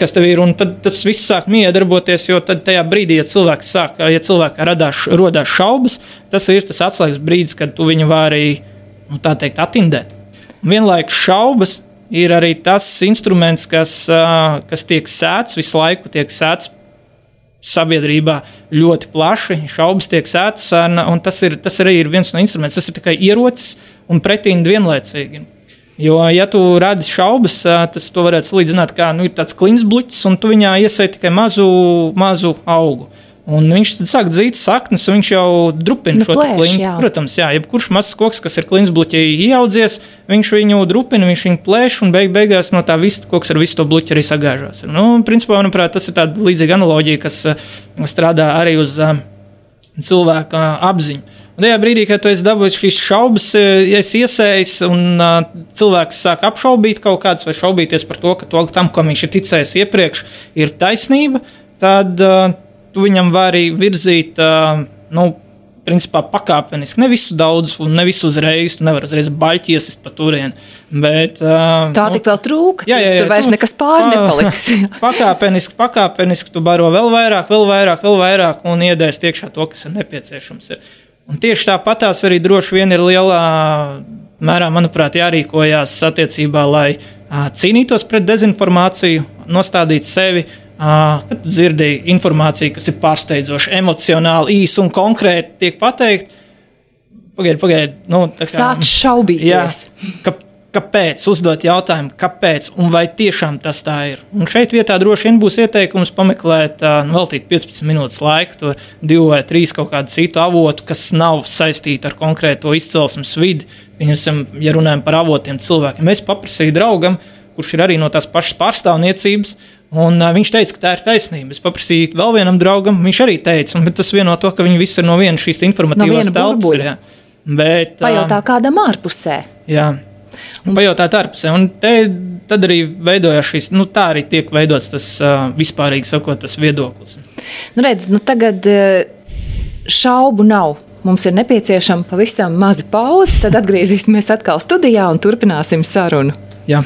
[SPEAKER 2] kas tev ir, un tad tas viss sāk miedarboties, jo tad tajā brīdī, ja cilvēks sāk, ja cilvēkā radās, rodās šaubas, tas ir tas atslēgas brīdis, kad tu viņu vari, nu, tā teikt, atindēt. Un vienlaikus šaubas ir arī tas instruments, kas, kas tiek sēts visu laiku, tiek sēts sabiedrībā ļoti plaši. Šaubas tiek sētas, un tas, ir, tas arī ir viens no instrumentiem. Tas ir tikai ierocis un pretīni vienlaicīgi. Jo, ja tu redzi šaubas, tas to varētu salīdzināt kā nu, tāds kliņķis, un tu viņā iesēji tikai mazu, mazu augu. Un viņš sāk dzīt saknes, un viņš jau drupina nu, šo kliņķi. Protams, jā, jebkurš mazs koks, kas ir kliņķis ieaudzies, viņš viņu drupina, viņš viņu plēš, un beig beigās no tā visa koks ar visu to bluķi arī sagāžās. Nu, principā, manuprāt, tas ir tāds līdzīga analoģija, kas strādā arī uz cilvēka apziņu. Tajā brīdī, kad tu esi dabūjis šīs šaubas, ja es iesēju, un uh, cilvēks sāk apšaubīt kaut kādas, vai šaubīties par to, ka to, tam, ko viņš ir ticējis iepriekš, ir taisnība, tad uh, tu viņam vari virzīt. Uh, nu, principā pakāpeniski. Ne visu daudz, un ne visu uzreiz. Tu nevari uzreiz baļķies pa turieni. Bet, uh,
[SPEAKER 1] tā nu, tik vēl trūka. Jā, jā, jā, tur vairs tu, nekas pāri nepaliks.
[SPEAKER 2] pakāpeniski, pakāpeniski tu baro vēl vairāk, vēl vairāk, vēl vairāk un iedēs iekšā to, kas ir nepieciešams. Ir. Un tieši tāpatās arī droši vien ir lielā mērā, manuprāt, jārīkojās attiecībā, lai a, cīnītos pret dezinformāciju, nostādīt sevi. A, kad dzirdēji informāciju, kas ir pārsteidzoša, emocionāli, īsa un konkrēti tiek pateikta, pagaidi, pagaidi. Nu, tā kā-
[SPEAKER 1] Sāc šaubīties.
[SPEAKER 2] Jā, ka, kāpēc uzdot jautājumu, kāpēc un vai tiešām tas tā ir. Un šeit vietā droši vien būs ieteikums pameklēt, nu, veltīt 15 minūtes laika, to divu vai trīs kaut kādu citu avotu, kas nav saistīti ar konkrēto izcelsmes vidi. Piemēram, ja runājam par avotiem cilvēkiem, es paprasīju draugam, kurš ir arī no tās pašas pārstāvniecības. Un, uh, viņš teica, ka tā ir taisnība. Es paprasīju vēl vienam draugam, viņš arī teica, un tas vieno to, ka viņi visi ir no vienas šīs informatīvās
[SPEAKER 1] viena
[SPEAKER 2] telpas. Bet,
[SPEAKER 1] Pajautā kādam ārpusē.
[SPEAKER 2] Jā. Un pajautāt ārpusē. Un te, tad arī veidojās šis, nu, tā arī tiek veidots tas vispārīgi sakot, tas viedoklis.
[SPEAKER 1] Nu, redz, nu tagad šaubu nav. Mums ir nepieciešama pavisam maza pauze, tad atgriezīsimies atkal studijā un turpināsim sarunu.
[SPEAKER 2] Jā.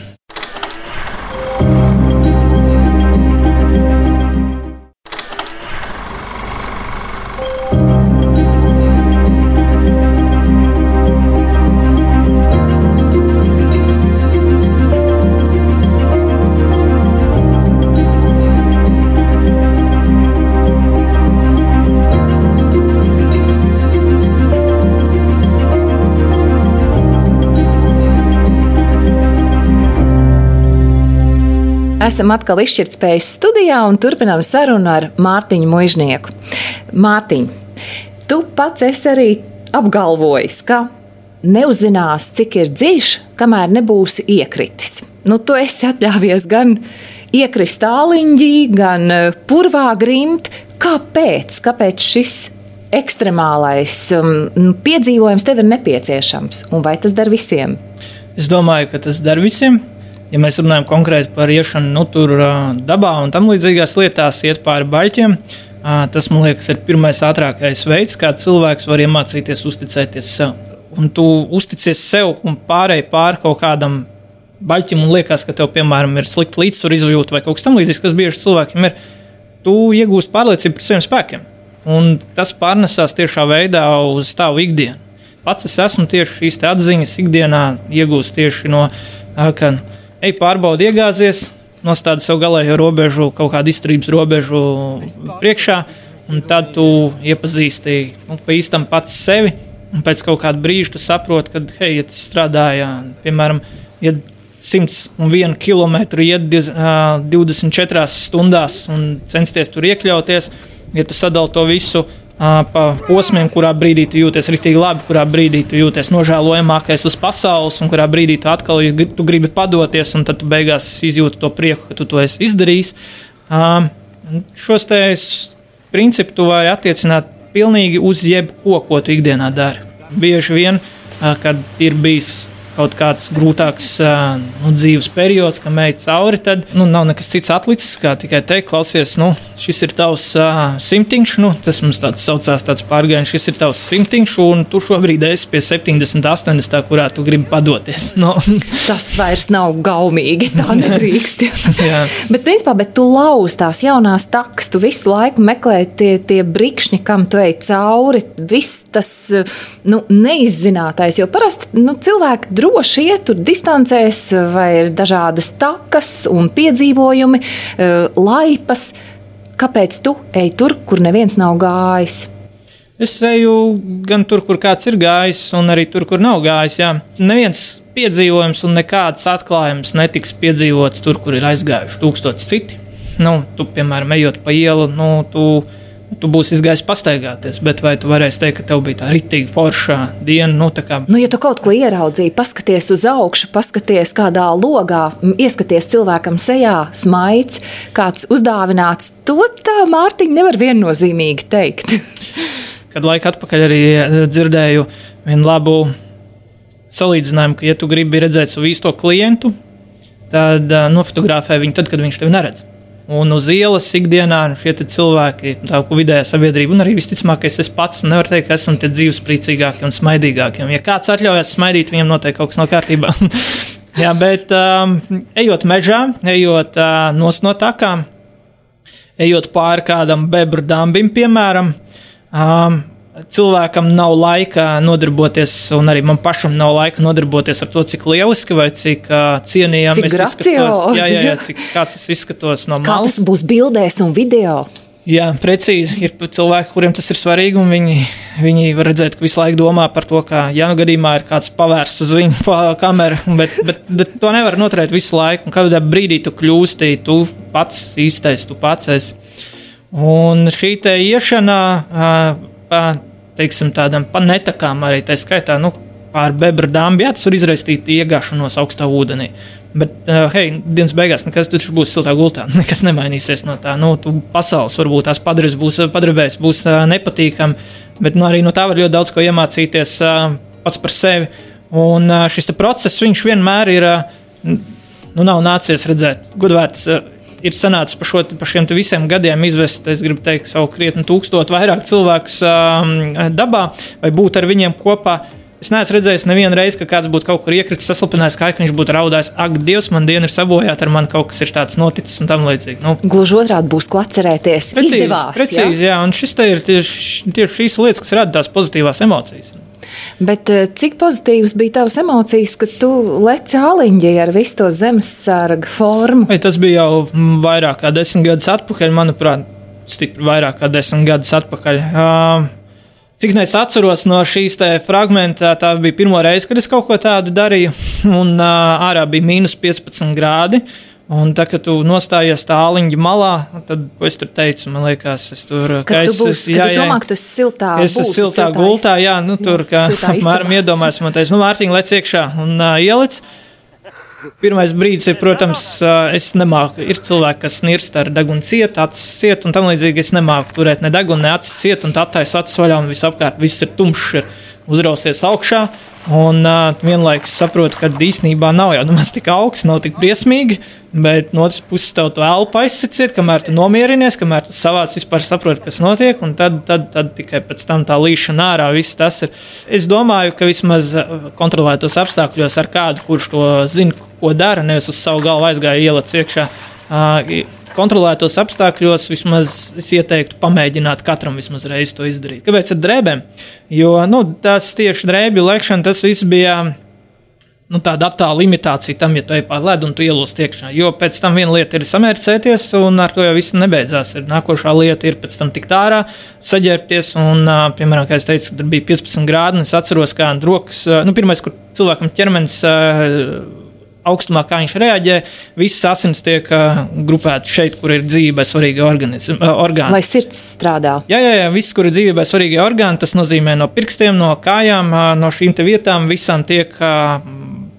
[SPEAKER 1] Esam atkal izšķirtspējas studijā un turpinām sarunu ar Mārtiņu Mužnieku. Mārtiņ, tu pats esi arī apgalvojis, ka neuzzinās, cik ir dziļš, kamēr nebūsi iekritis. Nu, tu esi atļāvies gan iekrist tāliņģī, gan eh, purvā grimt. Kāpēc? Kāpēc šis ekstremālais um, piedzīvojums tev ir nepieciešams? Un vai tas der visiem?
[SPEAKER 2] Es domāju, ka tas der visiem. Ja mēs runājam konkrēti par iešanu nu, tur, dabā un tam līdzīgās lietās, iet pāri baļķiem, tas man liekas, ir pirmais ātrākais veids, kā cilvēks var iemācīties uzticēties sev. Un tu uzticies sev un pārēji pāri kaut kādam baļķim, un liekas, ka tev, piemēram, ir slikta līdzsvara izjūta vai kaut kas tamlīdzīgs, kas bieži cilvēkiem ir. Tu iegūsti pārliecību par saviem spēkiem, un tas pārnesās tiešā veidā uz tavu ikdienu. Pats es esmu tieši šīs atziņas ikdienā iegūst tieši no, ka ej pārbaudi, iegāzies, nostādi sev galējo robežu, kaut kādu izturības robežu priekšā, un tad tu iepazīsti nu, pa īstam pats sevi. Un pēc kaut kāda brīža tu saproti, ka, hei, ja tas strādāja, piemēram, ja 101 km iet diez- ā, 24 stundās un censties tur iekļauties, ja tu sadali to visu pa posmiem, kurā brīdī tu jūties rītīgi labi, kurā brīdī tu jūties nožēlojamākais uz pasaules, un kurā brīdī tu atkal tu gribi padoties, un tad tu beigās izjūti to prieku, ka tu to esi izdarījis. Šos te principus tu vari attiecināt pilnīgi uz jebko, ko tu ikdienā dari. Bieži vien, kad ir bijis kaut kāds grūtāks nu, dzīves periods, kam ej cauri, tad nu, nav nekas cits atlicis, kā tikai teikt, klausies, nu, šis ir tavs uh, simtiņš, nu, tas mums tāds saucās, tāds pārgājiens, šis ir tavs simtiņš, un tu šobrīd esi pie 70, 80, kurā tu gribi padoties. Nu,
[SPEAKER 1] Tas vairs nav gaumīgi. Tā nedrīkst. Bet, principā, bet tu lauz tās jaunās takas, tu visu laiku meklē tie, tie brikšņi, kam tu ej cauri. Viss tas nu, neizzinātais, jo parasti nu, cilvēki droši iet tur distancēs, vai ir dažādas takas un piedzīvojumi, eh, laipas. Kāpēc tu ej tur, kur neviens nav gājis?
[SPEAKER 2] Es eju gan tur, kur kāds ir gājis, un arī tur, kur nav gājis. Jā. Neviens piedzīvojums un nekāds atklājums netiks piedzīvots tur, kur ir aizgājuši tūkstoši citi. Nu, tu, piemēram, ejot pa ielu, nu, tu, tu būsi izgājis pastaigāties, bet vai tu varēsi teikt, ka tev bija tā rītīga forša diena? Nu, kā,
[SPEAKER 1] Nu, ja tu kaut ko ieraudzīji, paskaties uz augšu, paskaties kādā logā, ieskaties cilvēkam sejā, smaids, kāds uzdāvināts, to tā Mārtiņa nevar viennozīmīgi teikt.
[SPEAKER 2] kad laika atpakaļ arī eh, dzirdēju vienu labu salīdzinājumu, ka, ja tu gribi redzēt savu īsto klientu, tad uh, nofotografē viņu tad, kad viņš tevi neredz. Un uz ielas ikdienā šie cilvēki, tā kā vidējā sabiedrība, un arī visticamākais es pats, nevaru teikt, ka esam tie dzīvespriecīgākie un smaidīgākie. Un Ja kāds atļaujas smaidīt, viņam noteikti kaut kas nav kārtībā. Jā, bet um, ejot mežā, ejot uh, no takām, ejot pāri kādam bebru dambim, piemēram, um, cilvēkam nav laika nodarboties, un arī man pašam nav laika nodarboties ar to, cik lieliski vai cik uh, cienījami
[SPEAKER 1] Cik
[SPEAKER 2] es izskatos. Jā, jā, jā, cik kāds es izskatos no
[SPEAKER 1] Kā tas
[SPEAKER 2] malas.
[SPEAKER 1] būs bildēs un video?
[SPEAKER 2] Jā, precīzi. Ir cilvēki, kuriem tas ir svarīgi, un viņi, viņi var redzēt, ka visu laiku domā par to, ka, ja nu gadījumā ir kāds pavērsts uz viņu kameru, bet, bet, bet to nevar noturēt visu laiku. Un kādā brīdī tu kļūsti, tu pats īstais, tu pats esi. Un šī te iešana, pa, teiksim, tādam pa netakām arī tā skaitā, nu, pār bebra dāmbu, jā, tas var izraisīt iegāšanos augstā ūdenī. Bet, uh, hei, dienas beigās nekas tur būs siltā gultā. Nekas nemainīsies no tā. Nu, pasaules varbūt tās padarīs, būs padarījis, būs uh, nepatīkami. Bet nu, arī no tā var ļoti daudz ko iemācīties uh, pats par sevi. Un uh, šis process, viņš vienmēr ir, uh, nu, nav nācies redzēt. Gudvērts uh, ir sanācis par, šo, par šiem visiem gadiem izvest, es gribu teikt, savu krietni tūkstotu vairāk cilvēkus uh, dabā vai būt ar viņiem kopā. Es neesmu redzējis nevienu reizi, ka kāds būtu kaut kur iekritis, saslapinājis, kā viņš būtu raudājis. Ak, Dievs, man diena ir sabojāta, ar mani kaut kas ir tāds noticis un tam līdzīgi. Nu,
[SPEAKER 1] Gluži otrādi būs ko atcerēties.
[SPEAKER 2] Precīzi,
[SPEAKER 1] Izdevās,
[SPEAKER 2] precīzi jā? jā, un šis ir tieši, tieši šīs lietas, kas rada tās pozitīvās emocijas.
[SPEAKER 1] Bet eh, cik pozitīvas bija tavas emocijas, kad tu leci āliņģī ar visu to zemesarga formu?
[SPEAKER 2] Vai tas bija jau vairāk kā desmit gadus atpakaļ, manuprāt, stipri vairāk kā desmit gadus atpakaļ. Uh, Cik es atceros no šīs fragmentā, tā bija pirmā reize, kad es kaut ko tādu darīju. Un uh, ārā bija mīnus 15 grādi. Un tā, kad tu nostājies tāliņa malā, tad, ko es tur teicu, man liekas, es tur
[SPEAKER 1] ka es, būs, jā, jā, domā, ka tu siltā,
[SPEAKER 2] es esmu siltā, siltā gultā, jā, nu tur, kā apmēram iedomājas, man teica, nu, Mārtiņ, lec iekšā un uh, ielic. Pirmais brīdis ir, protams, es nemāku. Ir cilvēki, kas nirst ar degunu cietu, acis ciet, un tam līdzīgi es nemāku turēt ne degunu, ne acis ciet, un tā taisa acis vaļā, un visapkārt viss ir tumšs, ir uzrausies augšā. Un uh, vienlaikus saprotu, ka īstenībā nav jau nemaz tik augsts, nav tik briesmīgi, bet no otras puses tev to elpu aizsiciet, kamēr tu nomierinies, kamēr tu savāc vispār saproti, kas notiek, un tad, tad, tad tikai pēc tam tā līšana ārā, viss tas ir. Es domāju, ka vismaz kontrolētos apstākļos ar kādu, kurš to zina, ko dara, nevis uz savu galvu aizgāja ielats iekšā. Uh, kontrolētos apstākļos vismaz es ieteiktu pamēģināt katram vismaz reizi to izdarīt. Kāpēc ar drēbēm? Jo nu, tas tieši drēbju lekšana, tas viss bija. Nu, tāda aptāla imitācija tam, ja tu ej pāri ledus un tu ielūst iekšā. Jo pēc tam viena lieta ir samērcēties, un ar to jau viss nebeidzās. Ir nākošā lieta ir pēc tam tikt ārā, saģērbties. Un, piemēram, kā es teicu, tur bija 15 grādi, es atceros, kā rokas, nu, pirmais, kur cilvēkam ķermenis augstumā, kā viņš reaģē, visas asins tiek grupētas šeit, kur ir dzīvībai svarīgi organismi, orgāni.
[SPEAKER 1] Lai sirds strādā.
[SPEAKER 2] Jā, jā, jā viss, kur ir dzīvībai svarīgi orgāni, tas nozīmē no pirkstiem, no kājām, no šīm vietām visām tiek.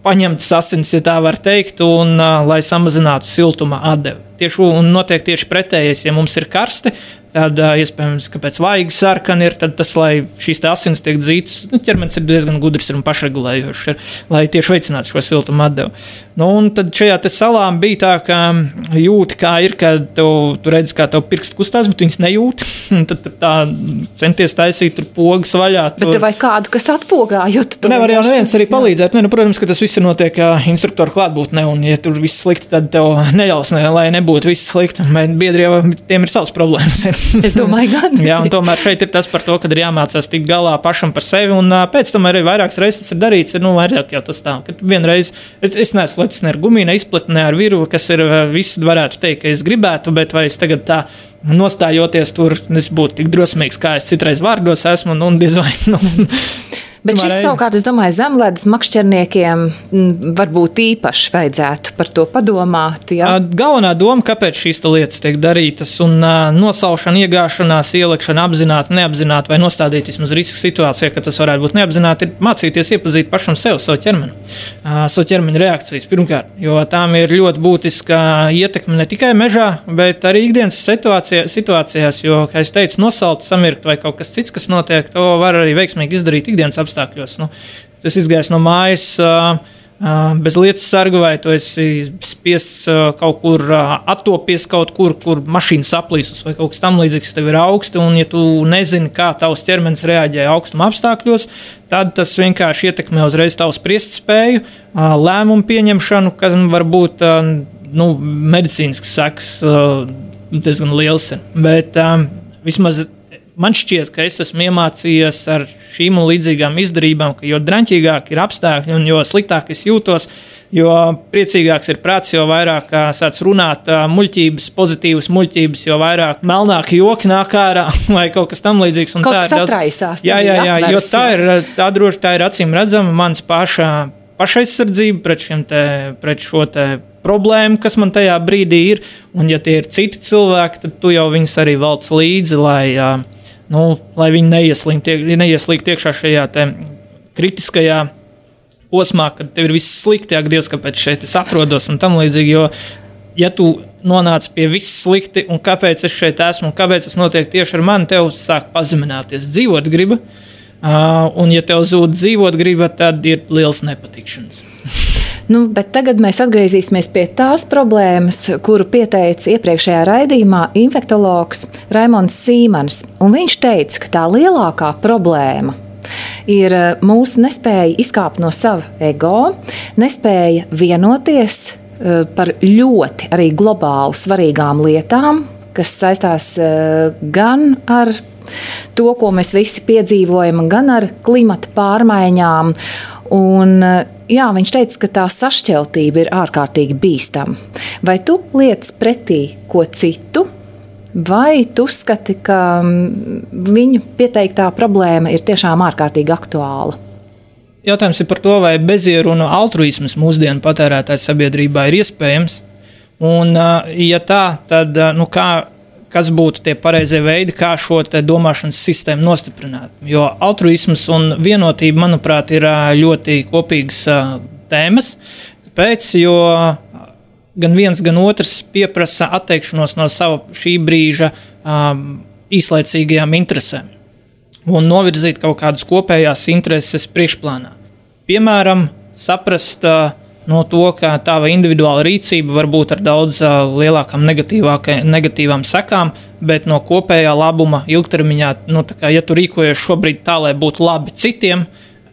[SPEAKER 2] Paņemtas asins, ja tā var teikt, un lai samazinātu siltuma atdevi. Tieši un notiek tieši pretējais, ja mums ir karsti, Tad iespējams, ka pēc vaigas sarkana ir tas, lai šīs asins tiek dzītas. Nu, ķermenis ir diezgan gudrs un pašregulējošs, ir, lai tieši veicinātu šo siltumu atdevu. Nu, un tad šajā salā bija tā, ka jūti, kā ir, kad tu, tu redz, kā tev pirksts kustās, bet viņas nejūti. Tad tā centies taisīt tur pogas vaļā.
[SPEAKER 1] Tur. Bet vai kādu, kas atpogā, jo tu,
[SPEAKER 2] tu nevari jau neviens arī palīdzēt. Ne, nu, protams, ka tas viss notiek instruktoru klātbūtnē, un ja tur viss slikti, tad tev neļaus, ne, lai nebūtu viss slikti. Bet biedri jau tiem ir savas problēmas.
[SPEAKER 1] Es domāju, gan.
[SPEAKER 2] Jā, un tomēr šeit ir tas par to, ka ir jāmācās tikt galā pašam par sevi. Un pēc tam arī vairākas reizes tas ir darīts. Ir, nu, vairāk jau tas tā, ka vienreiz es, es neesmu lecis ne ar gumiju, ne izplatnē ar viru, kas ir viss, varētu teikt, ka es gribētu, bet vai es tagad tā nostājoties tur, es būtu tik drosmīgs, kā es citreiz vārdos esmu, un diez vai.
[SPEAKER 1] Bet šis savukārt, es domāju, zemlētas makšķerniekiem varbūt īpaši vajadzētu par to padomāt. Ja?
[SPEAKER 2] Galvenā doma, kāpēc šīs lietas tiek darītas, un nosaušana, iegāšanās, ielikšana apzināti, neapzināti vai nostādīt vismaz riska situācijā, ka tas varētu būt neapzināti, ir mācīties iepazīt pašam sev, savu ķermeni, savu ķermeņa reakcijas pirmkārt, jo tām ir ļoti būtiska ietekme ne tikai mežā, bet arī ikdienas situācijā, situācijās, jo, kā es teicu, nosaukt, samirkt vai kaut kas cits, kas notiek, to var arī veiksmīgi izdarīt ikdienas apstākļos apstākļos. Nu, tas izgājis no mājas. Bez lietas sarga, vai tu esi spiests kaut kur attopies, kaut kur, kur mašīna saplīsus, vai kaut kas tamlīdzīgs, tev ir augsts. Un, ja tu nezini, kā tavs ķermenis reaģē augstuma apstākļos, tad tas vienkārši ietekmē uzreiz tavu spriest spēju, lēmumu pieņemšanu, kas var būt nu, medicīnisks seks, diezgan liels. Ir. Bet vismaz man šķiet, ka es esmu iemācījies ar šīm un līdzīgām izdarībām, ka jo drāmīgāk ir apstākļi un jo sliktāk es jūtos, Jo priecīgāks ir prāts, jo vairāk sāc runāt muļķības, pozitīvas muļķības, jo vairāk melnāki joki nāk ārā vai kaut kas tam līdzīgs.
[SPEAKER 1] Un kaut tā ir daudz.
[SPEAKER 2] Jā, jā, jā, jo tā ir, tā droši tā ir acīm redzama mans paša, pašaizsardzība pret, te, pret šo te problēmu, kas man tajā brīdī ir. Un, ja tie ir citi cilvēki, tad tu jau viņus arī valc līdzi, lai, nu, lai viņi neieslīgtu iekšā šajā kritiskajā posmā, kad tev ir viss slikti, ak, Dievs, kāpēc šeit es atrodos un tam līdzīgi. Jo, ja tu nonāc pie viss slikti, un kāpēc es šeit esmu, un kāpēc tas notiek tieši ar mani, tev sāk pazemināties, dzīvot griba. Uh, un, ja tev zūd dzīvot griba, tad ir liels nepatikšanas.
[SPEAKER 1] Nu, tagad mēs atgriezīsimies pie tās problēmas, kuru pieteica iepriekšējā raidījumā infektuologs Raimons Sīmans. Viņš teica, ka tā lielākā problēma ir eh, mūsu nespēja izkāpt no sava ego, nespēja vienoties eh, par ļoti arī globāli svarīgām lietām, kas saistās eh, gan ar to, ko mēs visi piedzīvojam, gan ar klimata pārmaiņām. Un, jā, viņš teica, ka tā sašķeltība ir ārkārtīgi bīstama. Vai tu liec pretī ko citu, vai tu uzskati, ka mm, viņu pieteiktā problēma ir tiešām ārkārtīgi aktuāla?
[SPEAKER 2] Jautājums ir par to, vai bezierunu altruisms mūsdienu patērētāju sabiedrībā ir iespējams. Un, ja tā, tad nu, kā, kas būtu tie pareizie veidi, kā šo domāšanas sistēmu nostiprināt. Jo altruisms un vienotība, manuprāt, ir ļoti kopīgas tēmas. Kāpēc? Jo gan viens, gan otrs pieprasa atteikšanos no sava šī brīža um, īslaicīgajām interesēm un novirzīt kaut kādas kopējās intereses priekšplānā. Piemēram, saprast, uh, no to, ka tava individuāla rīcība var būt ar daudz lielākām negatīvām sekām, bet no kopējā labuma ilgtermiņā, nu, kā, ja tu rīkojies šobrīd tā, lai būtu labi citiem,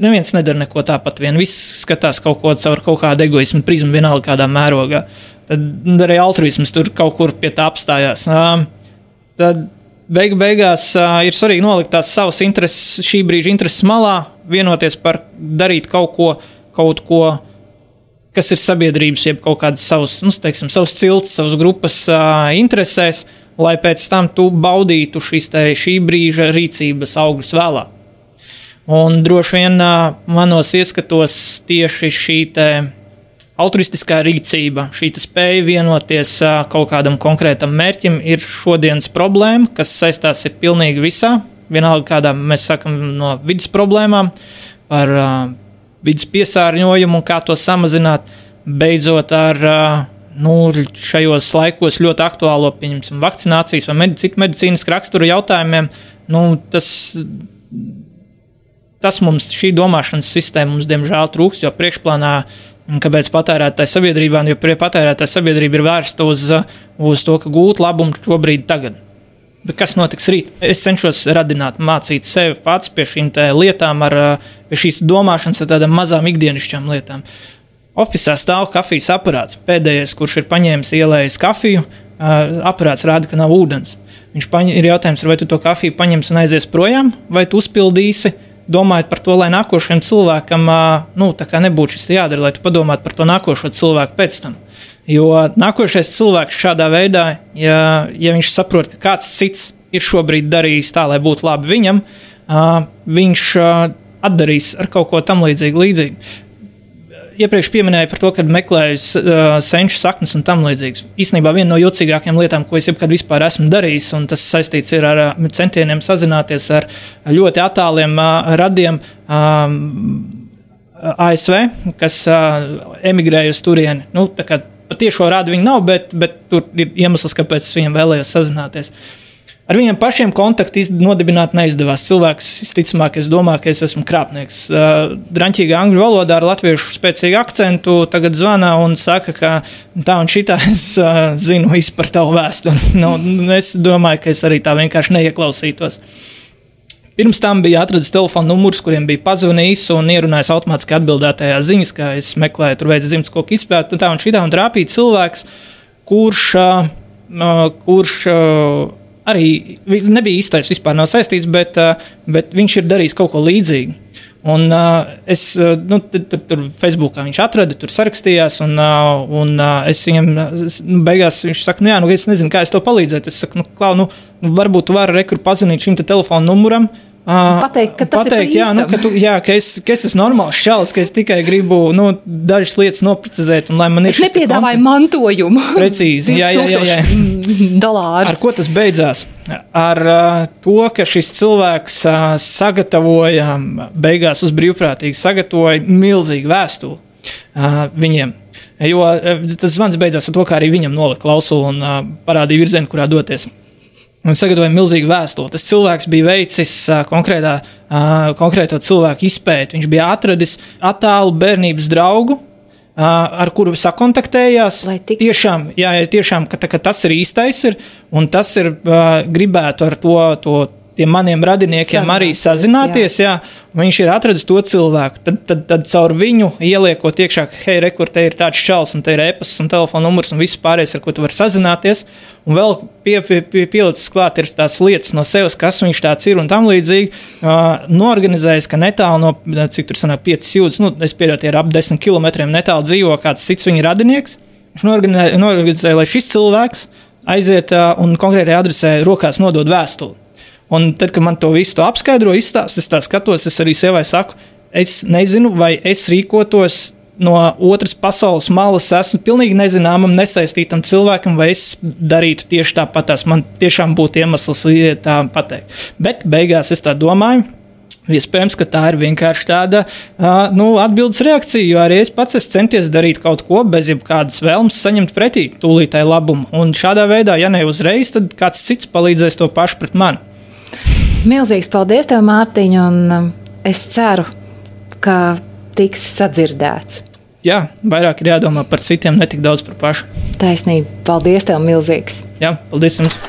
[SPEAKER 2] neviens nedara neko tāpat. Vien viss skatās kaut ko caur kaut kādu egoismu prizmu, vienalga kādā mērogā. Tad arī altruisms tur kaut kur pie tā apstājās. Tad beigu beigās ir svarīgi nolikt tās savas intereses, šī brīža intereses malā, vienoties par darīt kaut ko, kaut ko kas ir sabiedrības, jeb kaut kādas savas, nu, teiksim, savas cilts, savas grupas uh, interesēs, lai pēc tam tu baudītu šīs te, šī brīža rīcības augļus vēlāk. Un droši vien uh, manos ieskatos tieši šī altruistiskā rīcība, šī spēja vienoties uh, kaut kādam konkrētam mērķim, ir šodienas problēma, kas saistās ar pilnīgi visā. Vienalga, kādā mēs sakam no vidas problēmām, par uh, vidas piesārņojumu un kā to samazināt. Beidzot, ar nu, šajos laikos ļoti aktuālo vakcinācijas vai medic citu medicīnas raksturu jautājumiem, nu, tas, tas mums, šī domāšanas sistēma mums diemžēl trūks, jo priekšplānā Kāpēc patērētāja sabiedrībā, jo patērētāja sabiedrība ir vērsta uz, uz to, ka gūt labumu šobrīd, tagad. Bet kas notiks rīt? Es cenšos radināt, mācīt sevi pats pie šīm lietām, ar pie šīs domāšanas, ar tādām mazām ikdienišķām lietām. Oficiālā stāv kafijas aparāts. Pēdējais, kurš ir paņēmis ielējis kafiju, aparāts rāda, ka nav ūdens. Viņš paņem, ir jautājums, vai tu to kafiju paņemsi un aizies projām, vai tu uzpildīsi, domājot par to, lai nākošajam cilvēkam nu, nebūtu šis jādara, lai tu padomātu par to nākošo cilvēku pēc tam. Jo nākošais cilvēks šādā veidā, ja, ja viņš saprot, ka kāds cits ir šobrīd darījis tā, lai būtu labi viņam, uh, viņš uh, atdarīs ar kaut ko tam līdzīgu. līdzīgu. Iepriekš minēju par to, ka meklēju uh, senču saknes un tam līdzīgas. Īsnībā viena no jocīgākajām lietām, ko es jebkad vispār esmu darījis, un tas saistīts ar uh, centieniem sazināties ar ļoti attāliem uh, radiem. Uh, ASV, kas uh, emigrēja uz turieni. Nu, Tiešo rādu viņi nav, bet, bet tur ir iemesls, kāpēc es viņiem vēlējos sazināties. Ar viņiem pašiem kontaktu nodibināt neizdevās. Cilvēks, visticamāk, es domāju, ka es esmu krāpnieks. Uh, Drāmķīgā angļu valodā ar latviešu spēcīgu akcentu tagad zvana un saka, ka tā un šitā es uh, zinu par tavu vēsturi. nu, es domāju, ka es arī tā vienkārši neieklausītos. Pirms tam bija atrasts telefona numurs, kuriem bija pazvanījis un ierunājis automātiski atbildētajā ziņas, kā es meklēju, tur veidu zīmes koku izpēti, un tā un šī tā un trāpīja cilvēks, kurš, uh, kurš uh, arī nebija īstais, vispār nav saistīts, bet, uh, bet viņš ir darījis kaut ko līdzīgu. Un, uh, es nu, tur, tur Facebookā viņš atrada, tur sarakstījās, un, uh, un uh, es viņam nu, beigās viņš saka, nu, jā, nu, es nezinu, kā es tev palīdzētu. Es saku, nu, klau, nu, varbūt tu vari rekur pazvanīt šim te telefonu numuram.
[SPEAKER 1] Pateikt, ka tas
[SPEAKER 2] pateikt,
[SPEAKER 1] ir
[SPEAKER 2] jā, nu, ka, tu, jā, ka, es, ka es esmu normāls čalis, ka es tikai gribu nu, dažas lietas noprecizēt. Un,
[SPEAKER 1] es nepiedāvāju mantojumu.
[SPEAKER 2] Precīzi, jā, jā, jā, jā.
[SPEAKER 1] dolārus.
[SPEAKER 2] Ar ko tas beidzās? Ar uh, to, ka šis cilvēks uh, sagatavoja, beigās uz brīvprātīgi sagatavoja milzīgu vēstuli uh, viņiem. Jo uh, tas zvans beidzās ar to, kā arī viņam nolika klausuli un uh, parādīja virzienu, kurā doties. Un sagatavoja milzīgu vēstuli. Tas cilvēks bija veicis konkrētā, konkrēto cilvēku izpēti. Viņš bija atradis attālu bērnības draugu, ar kuru sakontaktējās. Tiešām, jā, tiešām ka, ka tas ir īstais, ir, un tas ir gribētu ar to. to tiem maniem radiniekiem Sazināties, arī sazināties. Jā. Jā, viņš ir atradzis to cilvēku. Tad, tad, tad caur viņu ieliekot iekšā, hei, rekur, te ir tāds čels, un te ir e-pasts, un telefona numurs, un viss pārējais, ar ko tu vari sazināties. Un vēl pie, pie, pie, pielicis klāt ir tās lietas no sevis, kas viņš tāds ir un tam līdzīgi. Uh, norganizējis, ka netālu no, cik tur sanāk, 5 jūdzes, nu, es pieļauju, ir ap 10 km netālu dzīvo kāds cits viņa radinieks. Viņš norganizēja, norganizēja lai šis cilvēks aiziet uh, un konkrētai adresē rokās nodod vēstuli. Un tad, kad man to visu to apskaidro, izstāsta, es tā skatos, es arī sevai saku, es nezinu, vai es rīkotos no otras pasaules malas, esmu pilnīgi nezināmam, nesaistītam cilvēkam, vai es darītu tieši tāpat. Man tiešām būtu iemesls tā pateikt. Bet beigās es tā domāju. Iespējams, ka tā ir vienkārši tāda uh, nu, atbildes reakcija, jo arī es pats esmu centies darīt kaut ko bez jebkādas vēlmes saņemt pretī tūlītēju labumu. Un šādā veidā, ja ne uzreiz, tad kāds cits palīdzēs to pašu pret mani.
[SPEAKER 1] Milzīgs paldies, tev, Mārtiņ, un um, es ceru, ka tiks sadzirdēts.
[SPEAKER 2] Jā, vairāk ir jādomā par citiem, ne tik daudz par pašu.
[SPEAKER 1] Taisnība. Paldies, tev, milzīgs.
[SPEAKER 2] Jā, paldies jums!